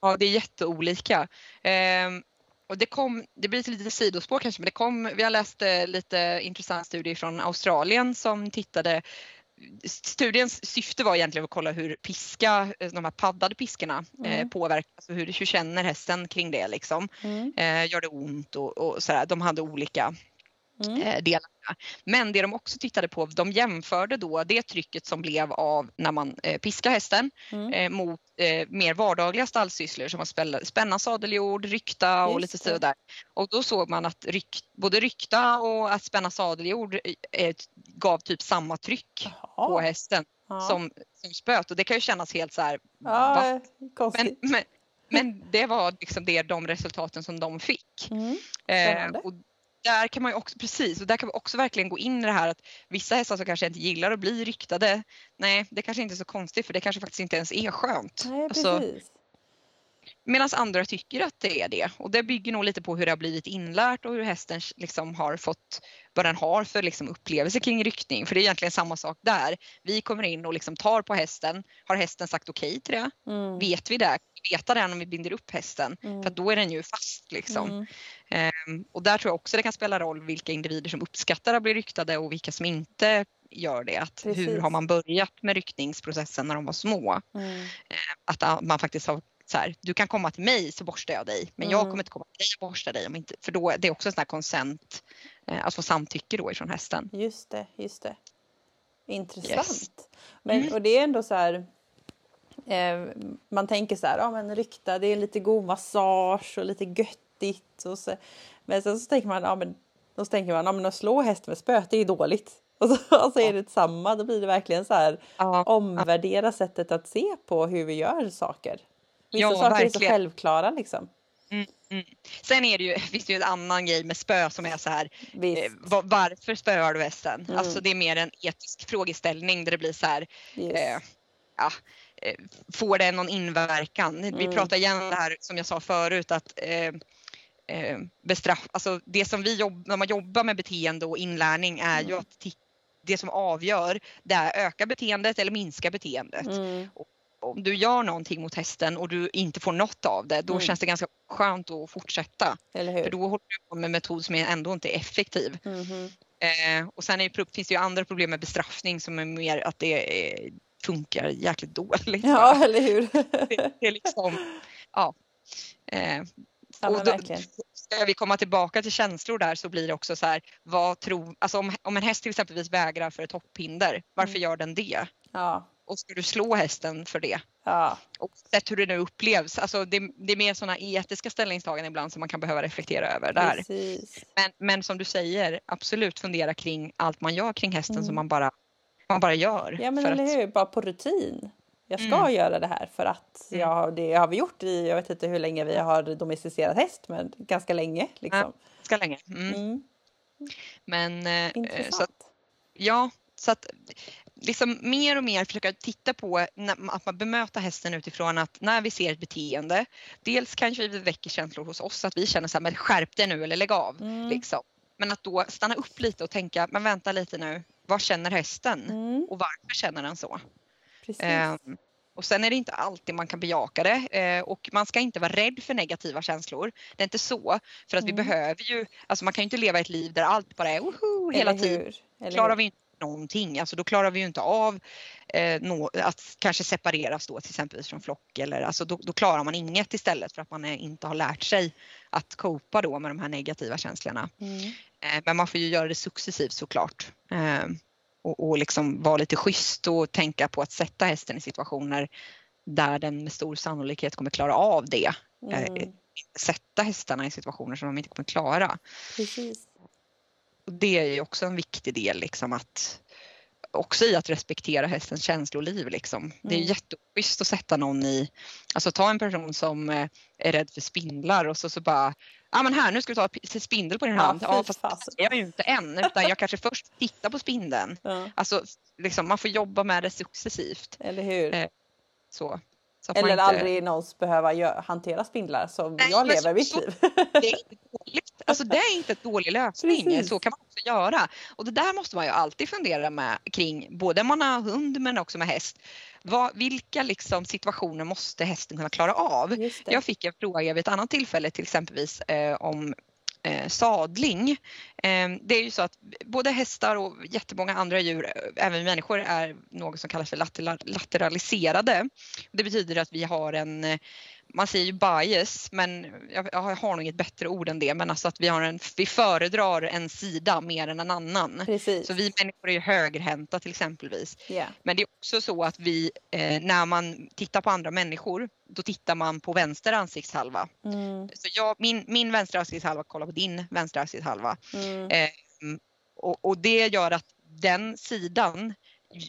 Ja, det är jätteolika. Ehm, och det, kom, det blir ett litet sidospår kanske, men det kom, vi har läst eh, lite intressant studie från Australien som tittade studiens syfte var egentligen att kolla hur piska, eh, de här paddade piskorna eh, mm. påverkas, alltså hur, hur känner hästen kring det liksom. Mm. Eh, gör det ont och, och sådär. De hade olika mm. eh, delar. Men det de också tittade på, de jämförde då det trycket som blev av när man eh, piskar hästen mm. eh, mot eh, mer vardagliga stallsysslor som att spänna sadeljord, rykta och Just lite sådär. Och då såg man att ryk, både rykta och att spänna sadeljord eh, gav typ samma tryck Aha. på hästen ja. som, som spöt och det kan ju kännas helt så här. Ja, men, men, men, det var liksom det, de resultaten som de fick. Mm. Eh, och där kan man ju också, precis, och där kan vi också verkligen gå in i det här att vissa hästar som kanske inte gillar att bli ryktade, nej det kanske inte är så konstigt för det kanske faktiskt inte ens är skönt. Nej, alltså, Medan andra tycker att det är det och det bygger nog lite på hur det har blivit inlärt och hur hästen liksom har fått vad den har för liksom upplevelse kring ryckning. För det är egentligen samma sak där. Vi kommer in och liksom tar på hästen. Har hästen sagt okej okay till det? Mm. Vet vi det? Veta det om vi binder upp hästen mm. för då är den ju fast liksom. Mm. Um, och där tror jag också det kan spela roll vilka individer som uppskattar att bli ryktade och vilka som inte gör det. Att hur har man börjat med ryckningsprocessen när de var små? Mm. Att man faktiskt har så här, du kan komma till mig så borstar jag dig men mm. jag kommer inte komma till dig och borsta dig om inte, för då det är också en sån här konsent, eh, att få samtycke då ifrån hästen. Just det, just det. Intressant. Yes. Men, mm. Och det är ändå så här, eh, man tänker så här, ja men rykta det är lite god massage och lite göttigt och så, men sen så tänker man, ja men då tänker man, ja men att slå häst med spöet det är dåligt. Och så, och så är det samma, då blir det verkligen så här ja. omvärdera sättet att se på hur vi gör saker. Vissa ja, saker verkligen. är så självklara liksom. Mm, mm. Sen är det ju, finns det ju en annan grej med spö som är så här, eh, var, varför spöar du hästen? Mm. Alltså det är mer en etisk frågeställning där det blir så här, yes. eh, ja, eh, får det någon inverkan? Vi mm. pratar igen det här som jag sa förut att eh, eh, bestraff, alltså det som vi jobbar, när man jobbar med beteende och inlärning är ju mm. att det som avgör det är öka beteendet eller minska beteendet. Mm. Och om du gör någonting mot hästen och du inte får något av det, då mm. känns det ganska skönt att fortsätta. För då håller du på med en metod som ändå inte är effektiv. Mm. Eh, och sen är, finns det ju andra problem med bestraffning som är mer att det är, funkar jäkligt dåligt. Ja, eller hur? det, det, är liksom, ja. Eh, ja och då, ska vi komma tillbaka till känslor där så blir det också så här, vad tror, alltså om, om en häst till exempelvis vägrar för ett hopphinder, varför mm. gör den det? Ja och ska du slå hästen för det? Ja. Och sett hur det nu upplevs. Alltså det, det är mer sådana etiska ställningstaganden ibland som man kan behöva reflektera över där. Men, men som du säger, absolut fundera kring allt man gör kring hästen mm. som man bara, man bara gör. Ja men eller hur, bara på rutin. Jag ska mm. göra det här för att mm. jag, det har vi gjort i, jag vet inte hur länge vi har domesticerat häst, men ganska länge. Liksom. Ja, ganska länge. Mm. mm. Men eh, Intressant. så att, ja, så att liksom mer och mer försöka titta på att man bemöter hästen utifrån att när vi ser ett beteende, dels kanske vi väcker känslor hos oss att vi känner så här, men skärp dig nu eller lägg av. Mm. Liksom. Men att då stanna upp lite och tänka, men vänta lite nu, vad känner hästen mm. och varför känner den så? Eh, och sen är det inte alltid man kan bejaka det eh, och man ska inte vara rädd för negativa känslor. Det är inte så, för att mm. vi behöver ju, alltså man kan ju inte leva ett liv där allt bara är woho hela tiden. Klarar vi inte någonting. Alltså då klarar vi ju inte av eh, nå, att kanske separeras då till exempel från flock eller alltså då, då, klarar man inget istället för att man inte har lärt sig att copa då med de här negativa känslorna. Mm. Eh, men man får ju göra det successivt såklart. Eh, och, och liksom vara lite schysst och tänka på att sätta hästen i situationer där den med stor sannolikhet kommer klara av det. Eh, mm. Sätta hästarna i situationer som de inte kommer klara. Precis. Och det är ju också en viktig del liksom att också i att respektera hästens känsloliv. Liksom. Mm. Det är mm. jätteschysst att sätta någon i, alltså ta en person som är rädd för spindlar och så, så bara Ja men här nu ska vi ta spindel på din hand. Ja, fast är jag ju inte än utan jag kanske först tittar på spindeln. Ja. Alltså liksom, man får jobba med det successivt. Eller hur. Eh, så. Eller inte... aldrig någons behöva hantera spindlar som Nej, jag lever mitt liv. Det är inte. Alltså det är inte en dålig lösning. Precis. Så kan man också göra. Och det där måste man ju alltid fundera med kring både om man har hund men också med häst. Vad, vilka liksom situationer måste hästen kunna klara av? Jag fick en fråga vid ett annat tillfälle till exempelvis eh, om eh, sadling. Eh, det är ju så att både hästar och jättemånga andra djur, eh, även människor, är något som kallas för lateraliserade. Det betyder att vi har en eh, man säger ju bias, men jag, jag har nog inget bättre ord än det, men alltså att vi, har en, vi föredrar en sida mer än en annan. Precis. Så vi människor är ju högerhänta till exempelvis. Yeah. Men det är också så att vi, eh, när man tittar på andra människor, då tittar man på vänster ansiktshalva. Mm. Så jag, min, min vänstra ansiktshalva kollar på din vänstra ansiktshalva. Mm. Eh, och, och det gör att den sidan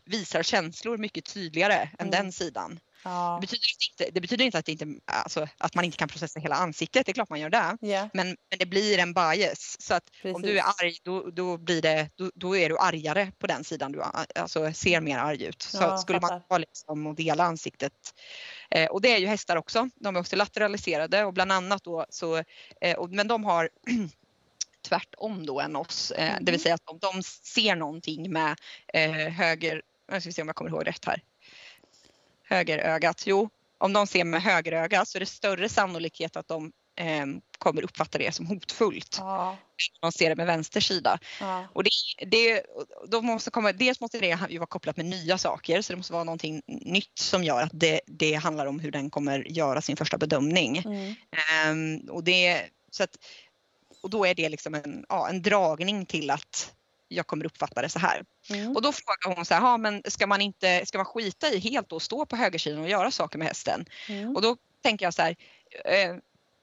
visar känslor mycket tydligare mm. än den sidan. Ja. Det, betyder inte, det betyder inte att, inte, alltså, att man inte kan processa hela ansiktet, det är klart man gör det. Yeah. Men, men det blir en bias. Så att Precis. om du är arg då, då, blir det, då, då, är du argare på den sidan du alltså, ser mer arg ut. Så ja, skulle man ha liksom och dela ansiktet. Eh, och det är ju hästar också. De är också lateraliserade och bland annat då så, eh, och, men de har tvärtom då än oss. Eh, mm. Det vill säga att om de ser någonting med eh, höger, jag ska se om jag kommer ihåg rätt här högerögat? Jo, om de ser med högerögat så är det större sannolikhet att de eh, kommer uppfatta det som hotfullt. Ja. De ser det med vänster sida. Ja. Och det, det, de måste komma, dels måste det ju vara kopplat med nya saker så det måste vara någonting nytt som gör att det, det handlar om hur den kommer göra sin första bedömning. Mm. Um, och, det, så att, och då är det liksom en, ja, en dragning till att jag kommer uppfatta det så här. Mm. Och då frågar hon så här, men ska man inte, ska man skita i helt och stå på högersidan och göra saker med hästen? Mm. Och då tänker jag så här, eh,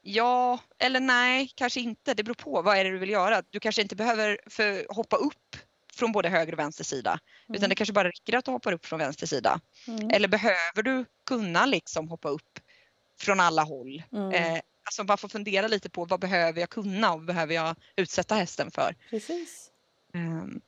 ja eller nej, kanske inte. Det beror på, vad är det du vill göra? Du kanske inte behöver för, hoppa upp från både höger och vänster sida. Mm. Utan det kanske bara räcker att du hoppar upp från vänster sida. Mm. Eller behöver du kunna liksom hoppa upp från alla håll? Mm. Eh, alltså bara få fundera lite på vad behöver jag kunna och vad behöver jag utsätta hästen för? Precis. Ehm,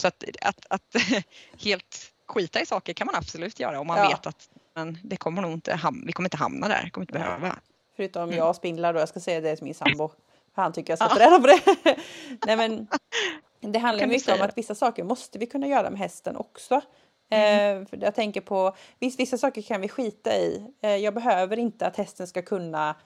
så att, att, att helt skita i saker kan man absolut göra om man ja. vet att men det kommer nog inte, vi kommer inte hamna där, kommer inte behöva. Förutom mm. jag spindlar då, jag ska säga det till min sambo. Han tycker jag ska reda på det. Nej men det handlar mycket om att vissa saker måste vi kunna göra med hästen också. Mm. Eh, för jag tänker på, visst vissa saker kan vi skita i. Eh, jag behöver inte att hästen ska kunna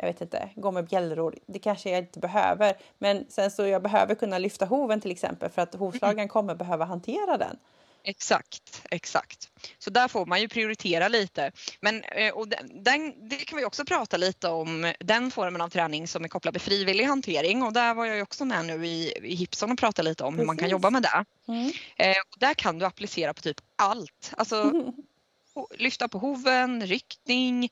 jag vet inte, gå med bjällror. Det kanske jag inte behöver. Men sen så jag behöver kunna lyfta hoven till exempel för att hovslagaren mm. kommer behöva hantera den. Exakt, exakt. Så där får man ju prioritera lite. Men eh, och den, det kan vi också prata lite om, den formen av träning som är kopplad till frivillig hantering och där var jag också med nu i, i Hipson och pratade lite om Precis. hur man kan jobba med det. Mm. Eh, och där kan du applicera på typ allt. Alltså. lyfta på hoven, ryckning.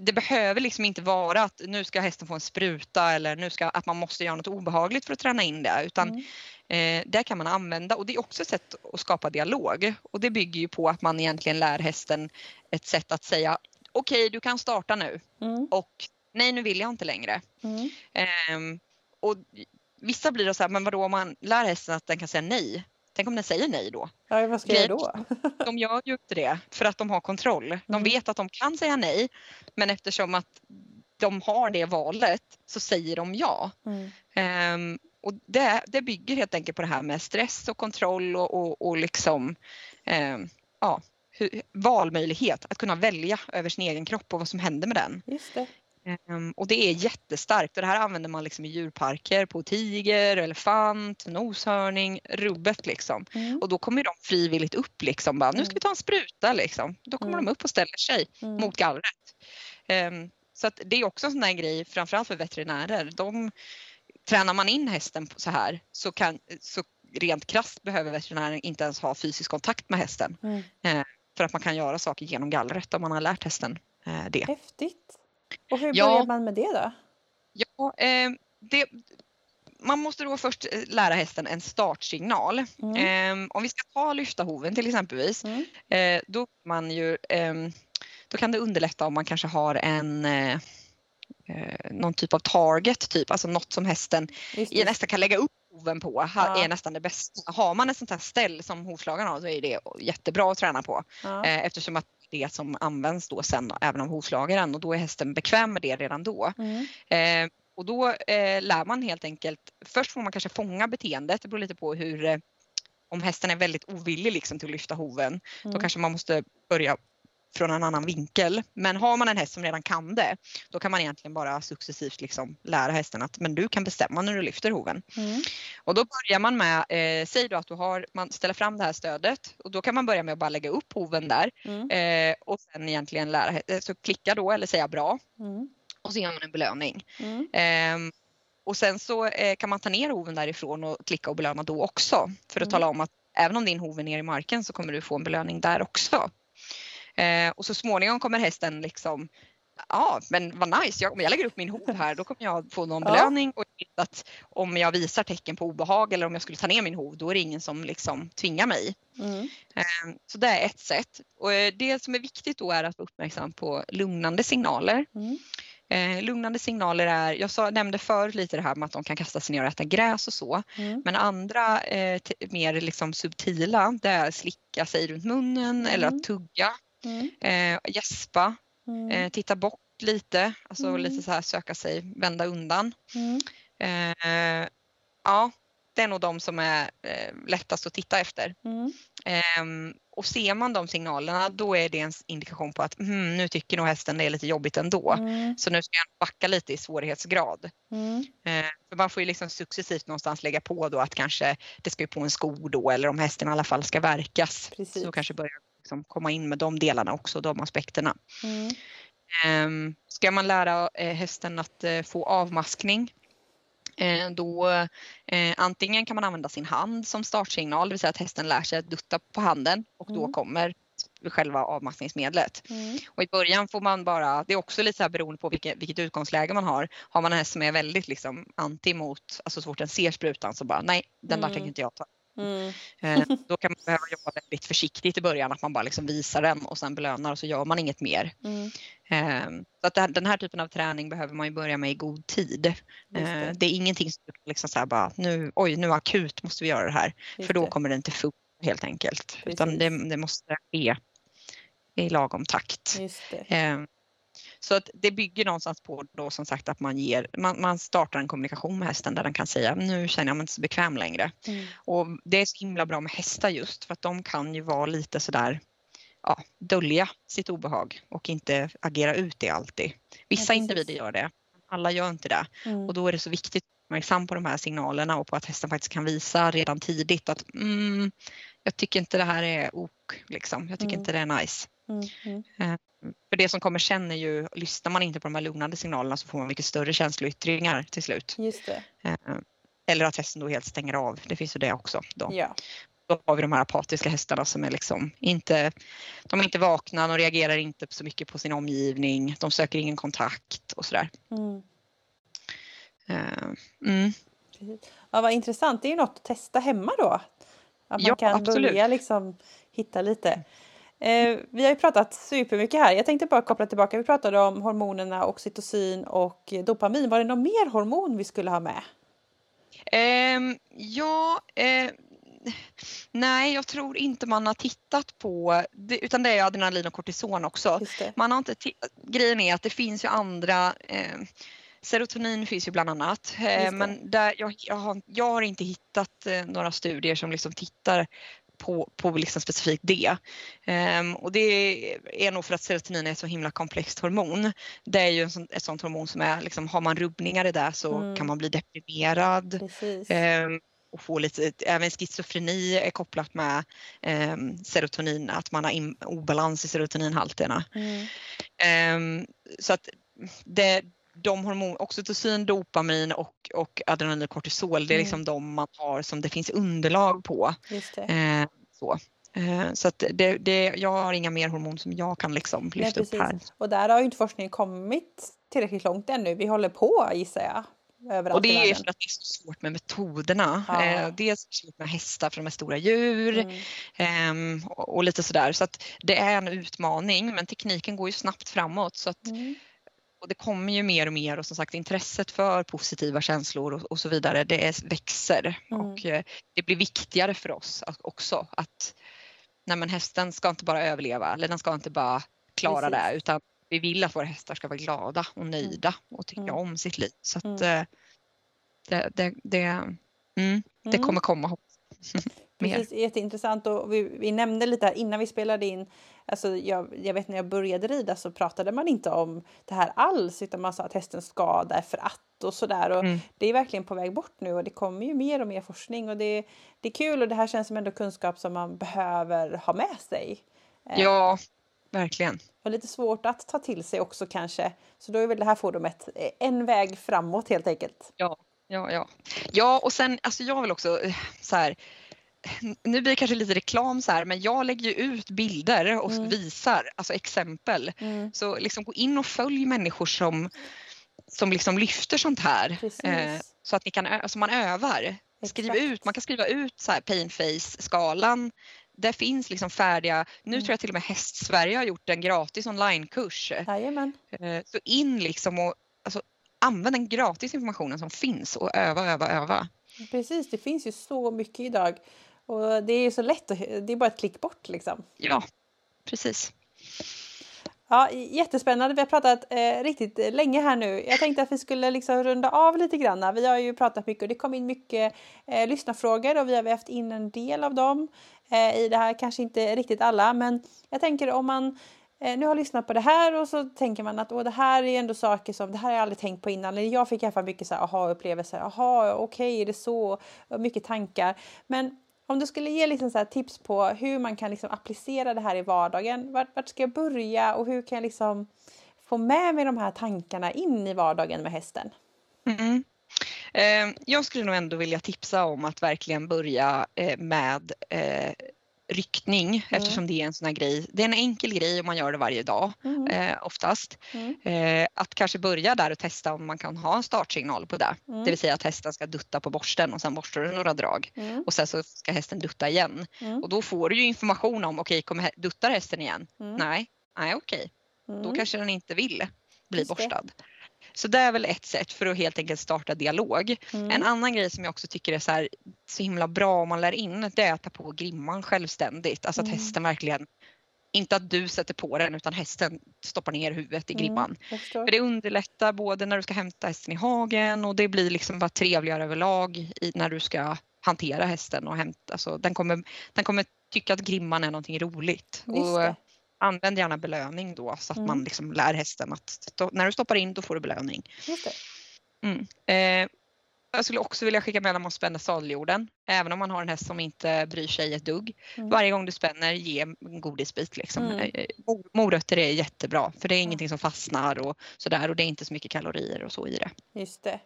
Det behöver liksom inte vara att nu ska hästen få en spruta eller nu ska, att man måste göra något obehagligt för att träna in det utan mm. eh, det kan man använda och det är också ett sätt att skapa dialog och det bygger ju på att man egentligen lär hästen ett sätt att säga okej okay, du kan starta nu mm. och nej nu vill jag inte längre. Mm. Eh, och vissa blir då så här, men vadå om man lär hästen att den kan säga nej Tänk om den säger nej då? Ja, vad ska jag göra då? de gör ju inte det för att de har kontroll. De mm. vet att de kan säga nej men eftersom att de har det valet så säger de ja. Mm. Um, och det, det bygger helt enkelt på det här med stress och kontroll och, och, och liksom um, ja, valmöjlighet, att kunna välja över sin egen kropp och vad som händer med den. Just det. Um, och det är jättestarkt och det här använder man liksom i djurparker på tiger, elefant, noshörning, rubbet liksom. Mm. Och då kommer de frivilligt upp liksom, bara, nu ska vi ta en spruta liksom. Då kommer mm. de upp och ställer sig mm. mot gallret. Um, så att det är också en sån där grej, framförallt för veterinärer. De, tränar man in hästen så här så, kan, så rent krasst behöver veterinären inte ens ha fysisk kontakt med hästen. Eh, för att man kan göra saker genom gallret om man har lärt hästen eh, det. Häftigt! Och hur ja, börjar man med det då? Ja, eh, det, man måste då först eh, lära hästen en startsignal. Mm. Eh, om vi ska ta lyfta hoven till exempelvis, mm. eh, då, man ju, ehm, då kan det underlätta om man kanske har en eh, eh, någon typ av target, typ, alltså något som hästen nästan kan lägga upp hoven på ja. är nästan det bästa. Har man ett sånt här ställ som hovslagaren har så är det jättebra att träna på ja. eftersom att det som används då sen även av hovslagaren och då är hästen bekväm med det redan då. Mm. Eh, och då eh, lär man helt enkelt, först får man kanske fånga beteendet, det beror lite på hur eh, om hästen är väldigt ovillig liksom till att lyfta hoven, mm. då kanske man måste börja från en annan vinkel. Men har man en häst som redan kan det, då kan man egentligen bara successivt liksom lära hästen att men du kan bestämma när du lyfter hoven. Mm. Och då börjar man med, eh, säg då att du har, man ställer fram det här stödet och då kan man börja med att bara lägga upp hoven där mm. eh, och sen egentligen lära, eh, så klicka då eller säga bra. Mm. Och så ger man en belöning. Eh, och sen så eh, kan man ta ner hoven därifrån och klicka och belöna då också för att mm. tala om att även om din hov är ner i marken så kommer du få en belöning där också. Eh, och så småningom kommer hästen liksom Ja, men vad nice. Jag, om jag lägger upp min hov här då kommer jag få någon ja. belöning och att om jag visar tecken på obehag eller om jag skulle ta ner min hov då är det ingen som liksom tvingar mig. Mm. Eh, så det är ett sätt. Och eh, det som är viktigt då är att vara uppmärksam på lugnande signaler. Mm. Eh, lugnande signaler är, jag sa, nämnde förut lite det här med att de kan kasta sig ner och äta gräs och så. Mm. Men andra eh, mer liksom subtila det är slicka sig runt munnen mm. eller att tugga Mm. Eh, gäspa, mm. eh, titta bort lite, alltså mm. lite så här söka sig, vända undan. Mm. Eh, ja, det är nog de som är eh, lättast att titta efter. Mm. Eh, och ser man de signalerna då är det en indikation på att mm, nu tycker nog hästen det är lite jobbigt ändå. Så nu ska jag backa lite i svårighetsgrad. Eh, för man får ju liksom successivt någonstans lägga på då att kanske det ska ju på en sko då eller om hästen i alla fall ska verkas. Precis. Så kanske börjar liksom komma in med de delarna också, de aspekterna. Mm. Um, ska man lära eh, hästen att eh, få avmaskning eh, då eh, antingen kan man använda sin hand som startsignal, det vill säga att hästen lär sig att dutta på handen och då mm. kommer själva avmaskningsmedlet. Mm. Och i början får man bara, det är också lite så här beroende på vilket, vilket utgångsläge man har. Har man en häst som är väldigt liksom anti mot, alltså så fort den ser sprutan så bara nej, den där mm. tänker inte jag ta. Mm. Eh, då kan man behöva jobba väldigt försiktigt i början, att man bara liksom visar den och sen belönar och så gör man inget mer. Mm. Eh, så att den här typen av träning behöver man ju börja med i god tid. Det. Eh, det. är ingenting som liksom så här bara, nu, oj nu akut måste vi göra det här, Just för då det. kommer det inte funka helt enkelt. Precis. Utan det, det, måste ske i lagom takt. Så att det bygger någonstans på då som sagt att man ger, man, man startar en kommunikation med hästen där den kan säga nu känner jag mig inte så bekväm längre. Mm. Och det är så himla bra med hästar just för att de kan ju vara lite sådär ja, dölja sitt obehag och inte agera ut det alltid. Vissa ja, individer gör det, alla gör inte det mm. och då är det så viktigt att vara uppmärksam på de här signalerna och på att hästen faktiskt kan visa redan tidigt att mm, jag tycker inte det här är ok, liksom. jag tycker mm. inte det är nice. Eh, för det som kommer sen är ju, lyssnar man inte på de här lugnande signalerna så får man mycket större känsloyttringar till slut. Just det. Eh, eller att hästen då helt stänger av, det finns ju det också. Då. Ja. Då har vi de här apatiska hästarna som är liksom inte, de är inte vakna, de reagerar inte så mycket på sin omgivning, de söker ingen kontakt och sådär. Mm. Uh, mm. Ja, vad intressant, det är ju något att testa hemma då. Att man ja, kan absolut. börja liksom hitta lite. Eh, vi har ju pratat supermycket här. Jag tänkte bara koppla tillbaka. Vi pratade om hormonerna oxytocin och dopamin. Var det någon mer hormon vi skulle ha med? Eh, ja, eh, nej, jag tror inte man har tittat på det, utan det är adrenalin och kortison också. Man har inte grejen är att det finns ju andra eh, Serotonin finns ju bland annat, eh, men där jag, jag, har, jag har inte hittat eh, några studier som liksom tittar på, på liksom specifikt det. Um, och det är nog för att serotonin är ett så himla komplext hormon. Det är ju sån, ett sånt hormon som är, liksom, har man rubbningar i det så mm. kan man bli deprimerad. Um, och få lite, även schizofreni är kopplat med um, serotonin, att man har in, obalans i serotoninhalterna. Mm. så att det, de hormon, oxytocin, dopamin och, och adrenalin och kortisol, det är mm. liksom de man har som det finns underlag på. Eh, så. Eh, så att det, det, jag har inga mer hormon som jag kan liksom lyfta Nej, upp här. Och där har ju inte forskningen kommit tillräckligt långt ännu. Vi håller på gissar jag. Och det är för att det är så svårt med metoderna. Ja. Eh, dels svårt med hästar för de är stora djur mm. eh, och, och, lite sådär. Så att det är en utmaning men tekniken går ju snabbt framåt. Så att, mm. Och det kommer ju mer och mer och som sagt intresset för positiva känslor och, och så vidare det är, växer. Mm. Och eh, det blir viktigare för oss också att nej men hästen ska inte bara överleva eller den ska inte bara klara Precis. det utan vi vill att våra hästar ska vara glada och nöjda och tycka mm. om sitt liv. Så att mm. Eh, det, det, det, mm, det mm. kommer komma. Precis, jätteintressant och vi, vi, nämnde lite här innan vi spelade in, alltså jag, jag vet när jag började rida så pratade man inte om det här alls utan man sa att hästen ska därför att och sådär och mm. det är verkligen på väg bort nu och det kommer ju mer och mer forskning och det, det är kul och det här känns som ändå kunskap som man behöver ha med sig. Eh, ja, verkligen. Och lite svårt att ta till sig också kanske. Så då är väl det här forumet en väg framåt helt enkelt. Ja, ja, ja. Ja, och sen alltså jag vill också eh, så här nu blir det kanske lite reklam så här men jag lägger ju ut bilder och mm. visar alltså exempel. Mm. Så liksom gå in och följ människor som, som liksom lyfter sånt här. Eh, så att ni kan, alltså man övar. Skriv ut, man kan skriva ut så här pain face skalan. Det finns liksom färdiga, nu mm. tror jag till och med Hästsverige har gjort en gratis onlinekurs. Eh, så in liksom och alltså, använd den gratis informationen som finns och öva, öva, öva. Precis, det finns ju så mycket idag. Och det är ju så lätt, att, det är bara ett klick bort liksom. Ja, precis. Ja, jättespännande. Vi har pratat eh, riktigt länge här nu. Jag tänkte att vi skulle liksom runda av lite grann. Vi har ju pratat mycket och det kom in mycket eh, lyssnarfrågor och vi har vävt in en del av dem eh, i det här. Kanske inte riktigt alla, men jag tänker om man eh, nu har lyssnat på det här och så tänker man att Åh, det här är ändå saker som det här har jag aldrig tänkt på innan. Jag fick i alla fall mycket så aha-upplevelser. Aha, okej, okay, är det så? Mycket tankar. Men om du skulle ge liksom så tips på hur man kan liksom applicera det här i vardagen. Vart, vart, ska jag börja och hur kan jag liksom få med mig de här tankarna in i vardagen med hästen? Mm. Eh, jag skulle nog ändå vilja tipsa om att verkligen börja eh, med eh, ryckning mm. eftersom det är en sån här grej. Det är en enkel grej om man gör det varje dag mm. eh, oftast. Mm. Eh, att kanske börja där och testa om man kan ha en startsignal på det. Mm. Det vill säga att hästen ska dutta på borsten och sen borstar du några drag mm. och sen så ska hästen dutta igen. Mm. Och då får du ju information om okej, okay, kommer duttar hästen igen? Nej, nej okej. Okay. Då kanske den inte vill bli borstad. Så det är väl ett sätt för att helt enkelt starta dialog. Mm. En annan grej som jag också tycker är så, här, så himla bra om man lär in det är att ta på grimman självständigt. Alltså att mm. hästen verkligen inte att du sätter på den utan hästen stoppar ner huvudet i mm, grimman. Mm, för det underlättar både när du ska hämta hästen i hagen och det blir liksom bara trevligare överlag i, när du ska hantera hästen och hämta. Alltså, den, kommer, den kommer tycka att grimman är någonting roligt. Och, använd gärna belöning då så att mm. man liksom lär hästen att när du stoppar in då får du belöning. Mm. Eh, jag skulle också vilja skicka med när man spänner sadeljorden. Även om man har en häst som inte bryr sig ett dugg. Mm. Varje gång du spänner, ge en godisbit. Liksom. Mm. Eh, morötter är jättebra för det är ingenting som fastnar och sådär och det är inte så mycket kalorier och så i det. Just det.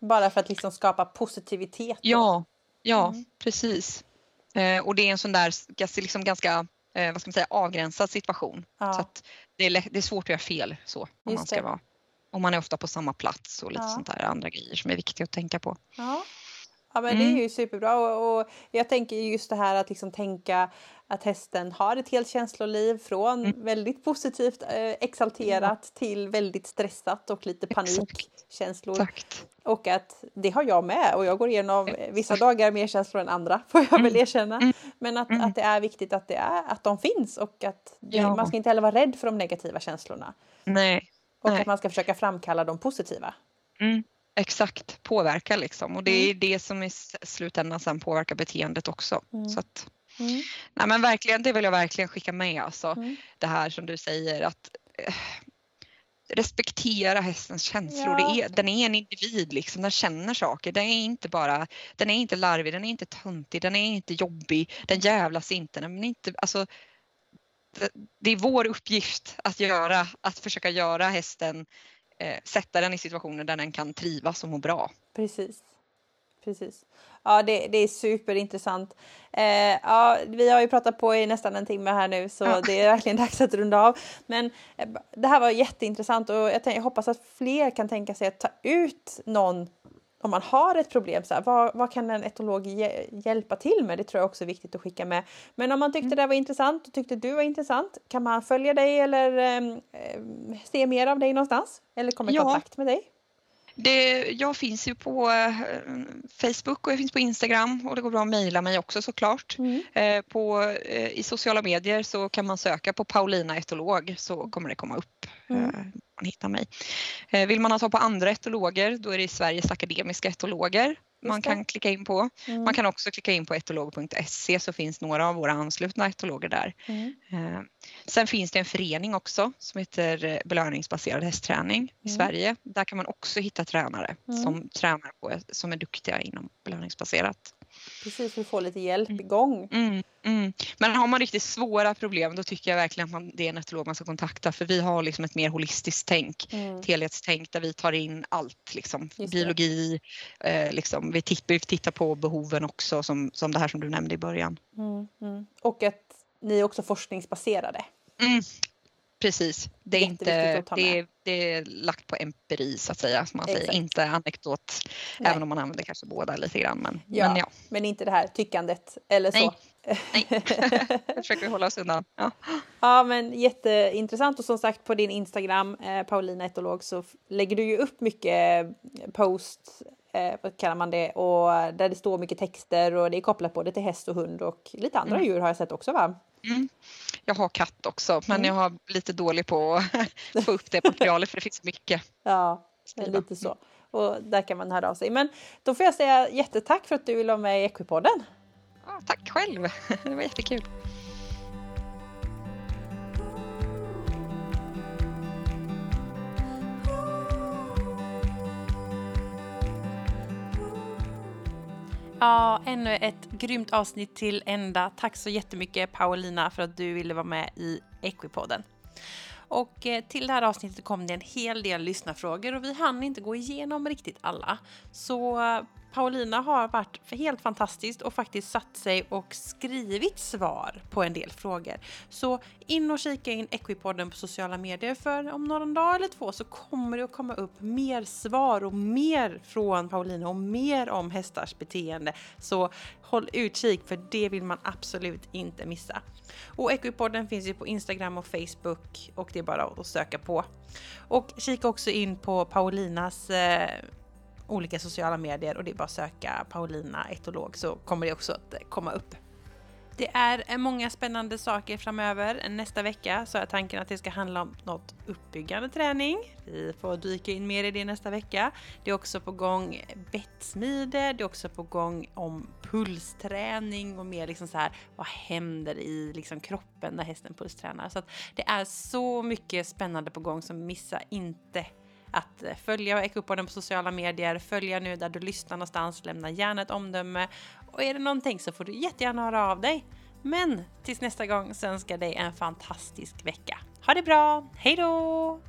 Bara för att liksom skapa positivitet. Ja, ja mm. precis. Eh, och det är en sån där liksom ganska eh, vad ska man säga, avgränsad situation. Ja. Så det, är, det är svårt att göra fel så om man ska vara om man är ofta på samma plats och lite ja. sånt där andra grejer som är viktiga att tänka på. Ja, ja men mm. det är mm. ju superbra och, och, jag tänker just det här att liksom tänka att hästen har ett helt känsloliv från mm. väldigt positivt eh, exalterat mm. till väldigt stressat och lite panikkänslor. Exakt. Och att det har jag med och jag går igenom Exakt. vissa dagar mer känslor än andra får jag väl mm. erkänna. Mm. Men att, att det är viktigt att, det är, att de finns och att det, ja. man ska inte heller vara rädd för de negativa känslorna. Nej. Och Nej. att man ska försöka framkalla de positiva. Mm. Exakt, påverka liksom och det är det som i slutändan sen påverkar beteendet också. Så att, Mm. Nej men verkligen, det vill jag verkligen skicka med alltså. Mm. Det här som du säger att eh, respektera hästens känslor. Ja. Är, den är en individ liksom, den känner saker. Den är inte bara, den är inte larvig, den är inte töntig, den är inte jobbig, den jävlas inte. Den är inte alltså, det, det är vår uppgift att göra, att försöka göra hästen eh, sätta den i situationer där den kan trivas och må bra. Precis. Precis. Ja, det, det är superintressant. Eh, ja, vi har ju pratat på i nästan en timme här nu så ja. det är verkligen dags att runda av. Men eh, det här var jätteintressant och jag, jag, hoppas att fler kan tänka sig att ta ut någon om man har ett problem, så här, vad, vad, kan en etolog hjälpa till med? Det tror jag också är viktigt att skicka med. Men om man tyckte mm. det var intressant och tyckte du var intressant, kan man följa dig eller eh, se mer av dig någonstans? Eller komma i ja. kontakt med dig? Det, jag finns ju på eh, Facebook och jag finns på Instagram och det går bra att mejla mig också såklart. Mm. Eh, på, eh, I sociala medier så kan man söka på Paulina etolog så kommer det komma upp. Mm. Eh, man hittar mig. Vill man ha på andra etologer då är det Sveriges akademiska etologer man kan klicka in på. Mm. Man kan också klicka in på etolog.se så finns några av våra anslutna etologer där. Mm. Eh, sen finns det en förening också som heter eh, belöningsbaserad hästträning i mm. Sverige. Där kan man också hitta tränare mm. som tränar på, som är duktiga inom belöningsbaserat. Precis, för att få lite hjälp mm. igång. Mm, mm. Men har man riktigt svåra problem då tycker jag verkligen att man, det är en etolog man ska kontakta för vi har liksom ett mer holistiskt tänk, mm. ett helhetstänk där vi tar in allt, liksom, biologi, eh, liksom, vi, tittar, vi tittar på behoven också som, som det här som du nämnde i början. Mm, mm. Och att ni är också forskningsbaserade. Mm, Precis, det är, inte, det är, det är lagt på empiri så att säga, som man säger. inte anekdot. Nej. Även om man använder kanske båda lite grann. Men ja, men, ja. men inte det här tyckandet eller Nej. så. Nej, försöker vi hålla oss undan. Ja. ja, men jätteintressant och som sagt på din Instagram, eh, Paulina Etolog, så lägger du ju upp mycket post, eh, vad kallar man det, och där det står mycket texter och det är kopplat både till häst och hund och lite andra mm. djur har jag sett också va? Mm. Jag har katt också men mm. jag har lite dålig på att få upp det materialet för det finns mycket. Ja, lite så. Och där kan man höra av sig. Men då får jag säga jättetack för att du ville vara med i Equipodden. Ja, tack själv, det var jättekul. Ja, ännu ett grymt avsnitt till ända. Tack så jättemycket Paulina för att du ville vara med i Equipodden. Och eh, till det här avsnittet kom det en hel del lyssnarfrågor och vi hann inte gå igenom riktigt alla. Så Paulina har varit helt fantastiskt och faktiskt satt sig och skrivit svar på en del frågor. Så in och kika in Equipodden på sociala medier för om någon dag eller två så kommer det att komma upp mer svar och mer från Paulina och mer om hästars beteende. Så håll utkik för det vill man absolut inte missa. Och Equipodden finns ju på Instagram och Facebook och det är bara att söka på. Och kika också in på Paulinas eh, olika sociala medier och det är bara att söka Paulina etolog så kommer det också att komma upp. Det är eh, många spännande saker framöver. Nästa vecka så är tanken att det ska handla om något uppbyggande träning. Vi får dyka in mer i det nästa vecka. Det är också på gång bettsmide, det är också på gång om pulsträning och mer liksom så här vad händer i liksom kroppen när hästen pulstränar. Så att det är så mycket spännande på gång så missa inte att eh, följa Ekopodden på sociala medier, följa nu där du lyssnar någonstans, lämna gärna ett omdöme och är det någonting så får du jättegärna höra av dig. Men tills nästa gång så önskar jag dig en fantastisk vecka. Ha det bra, hejdå!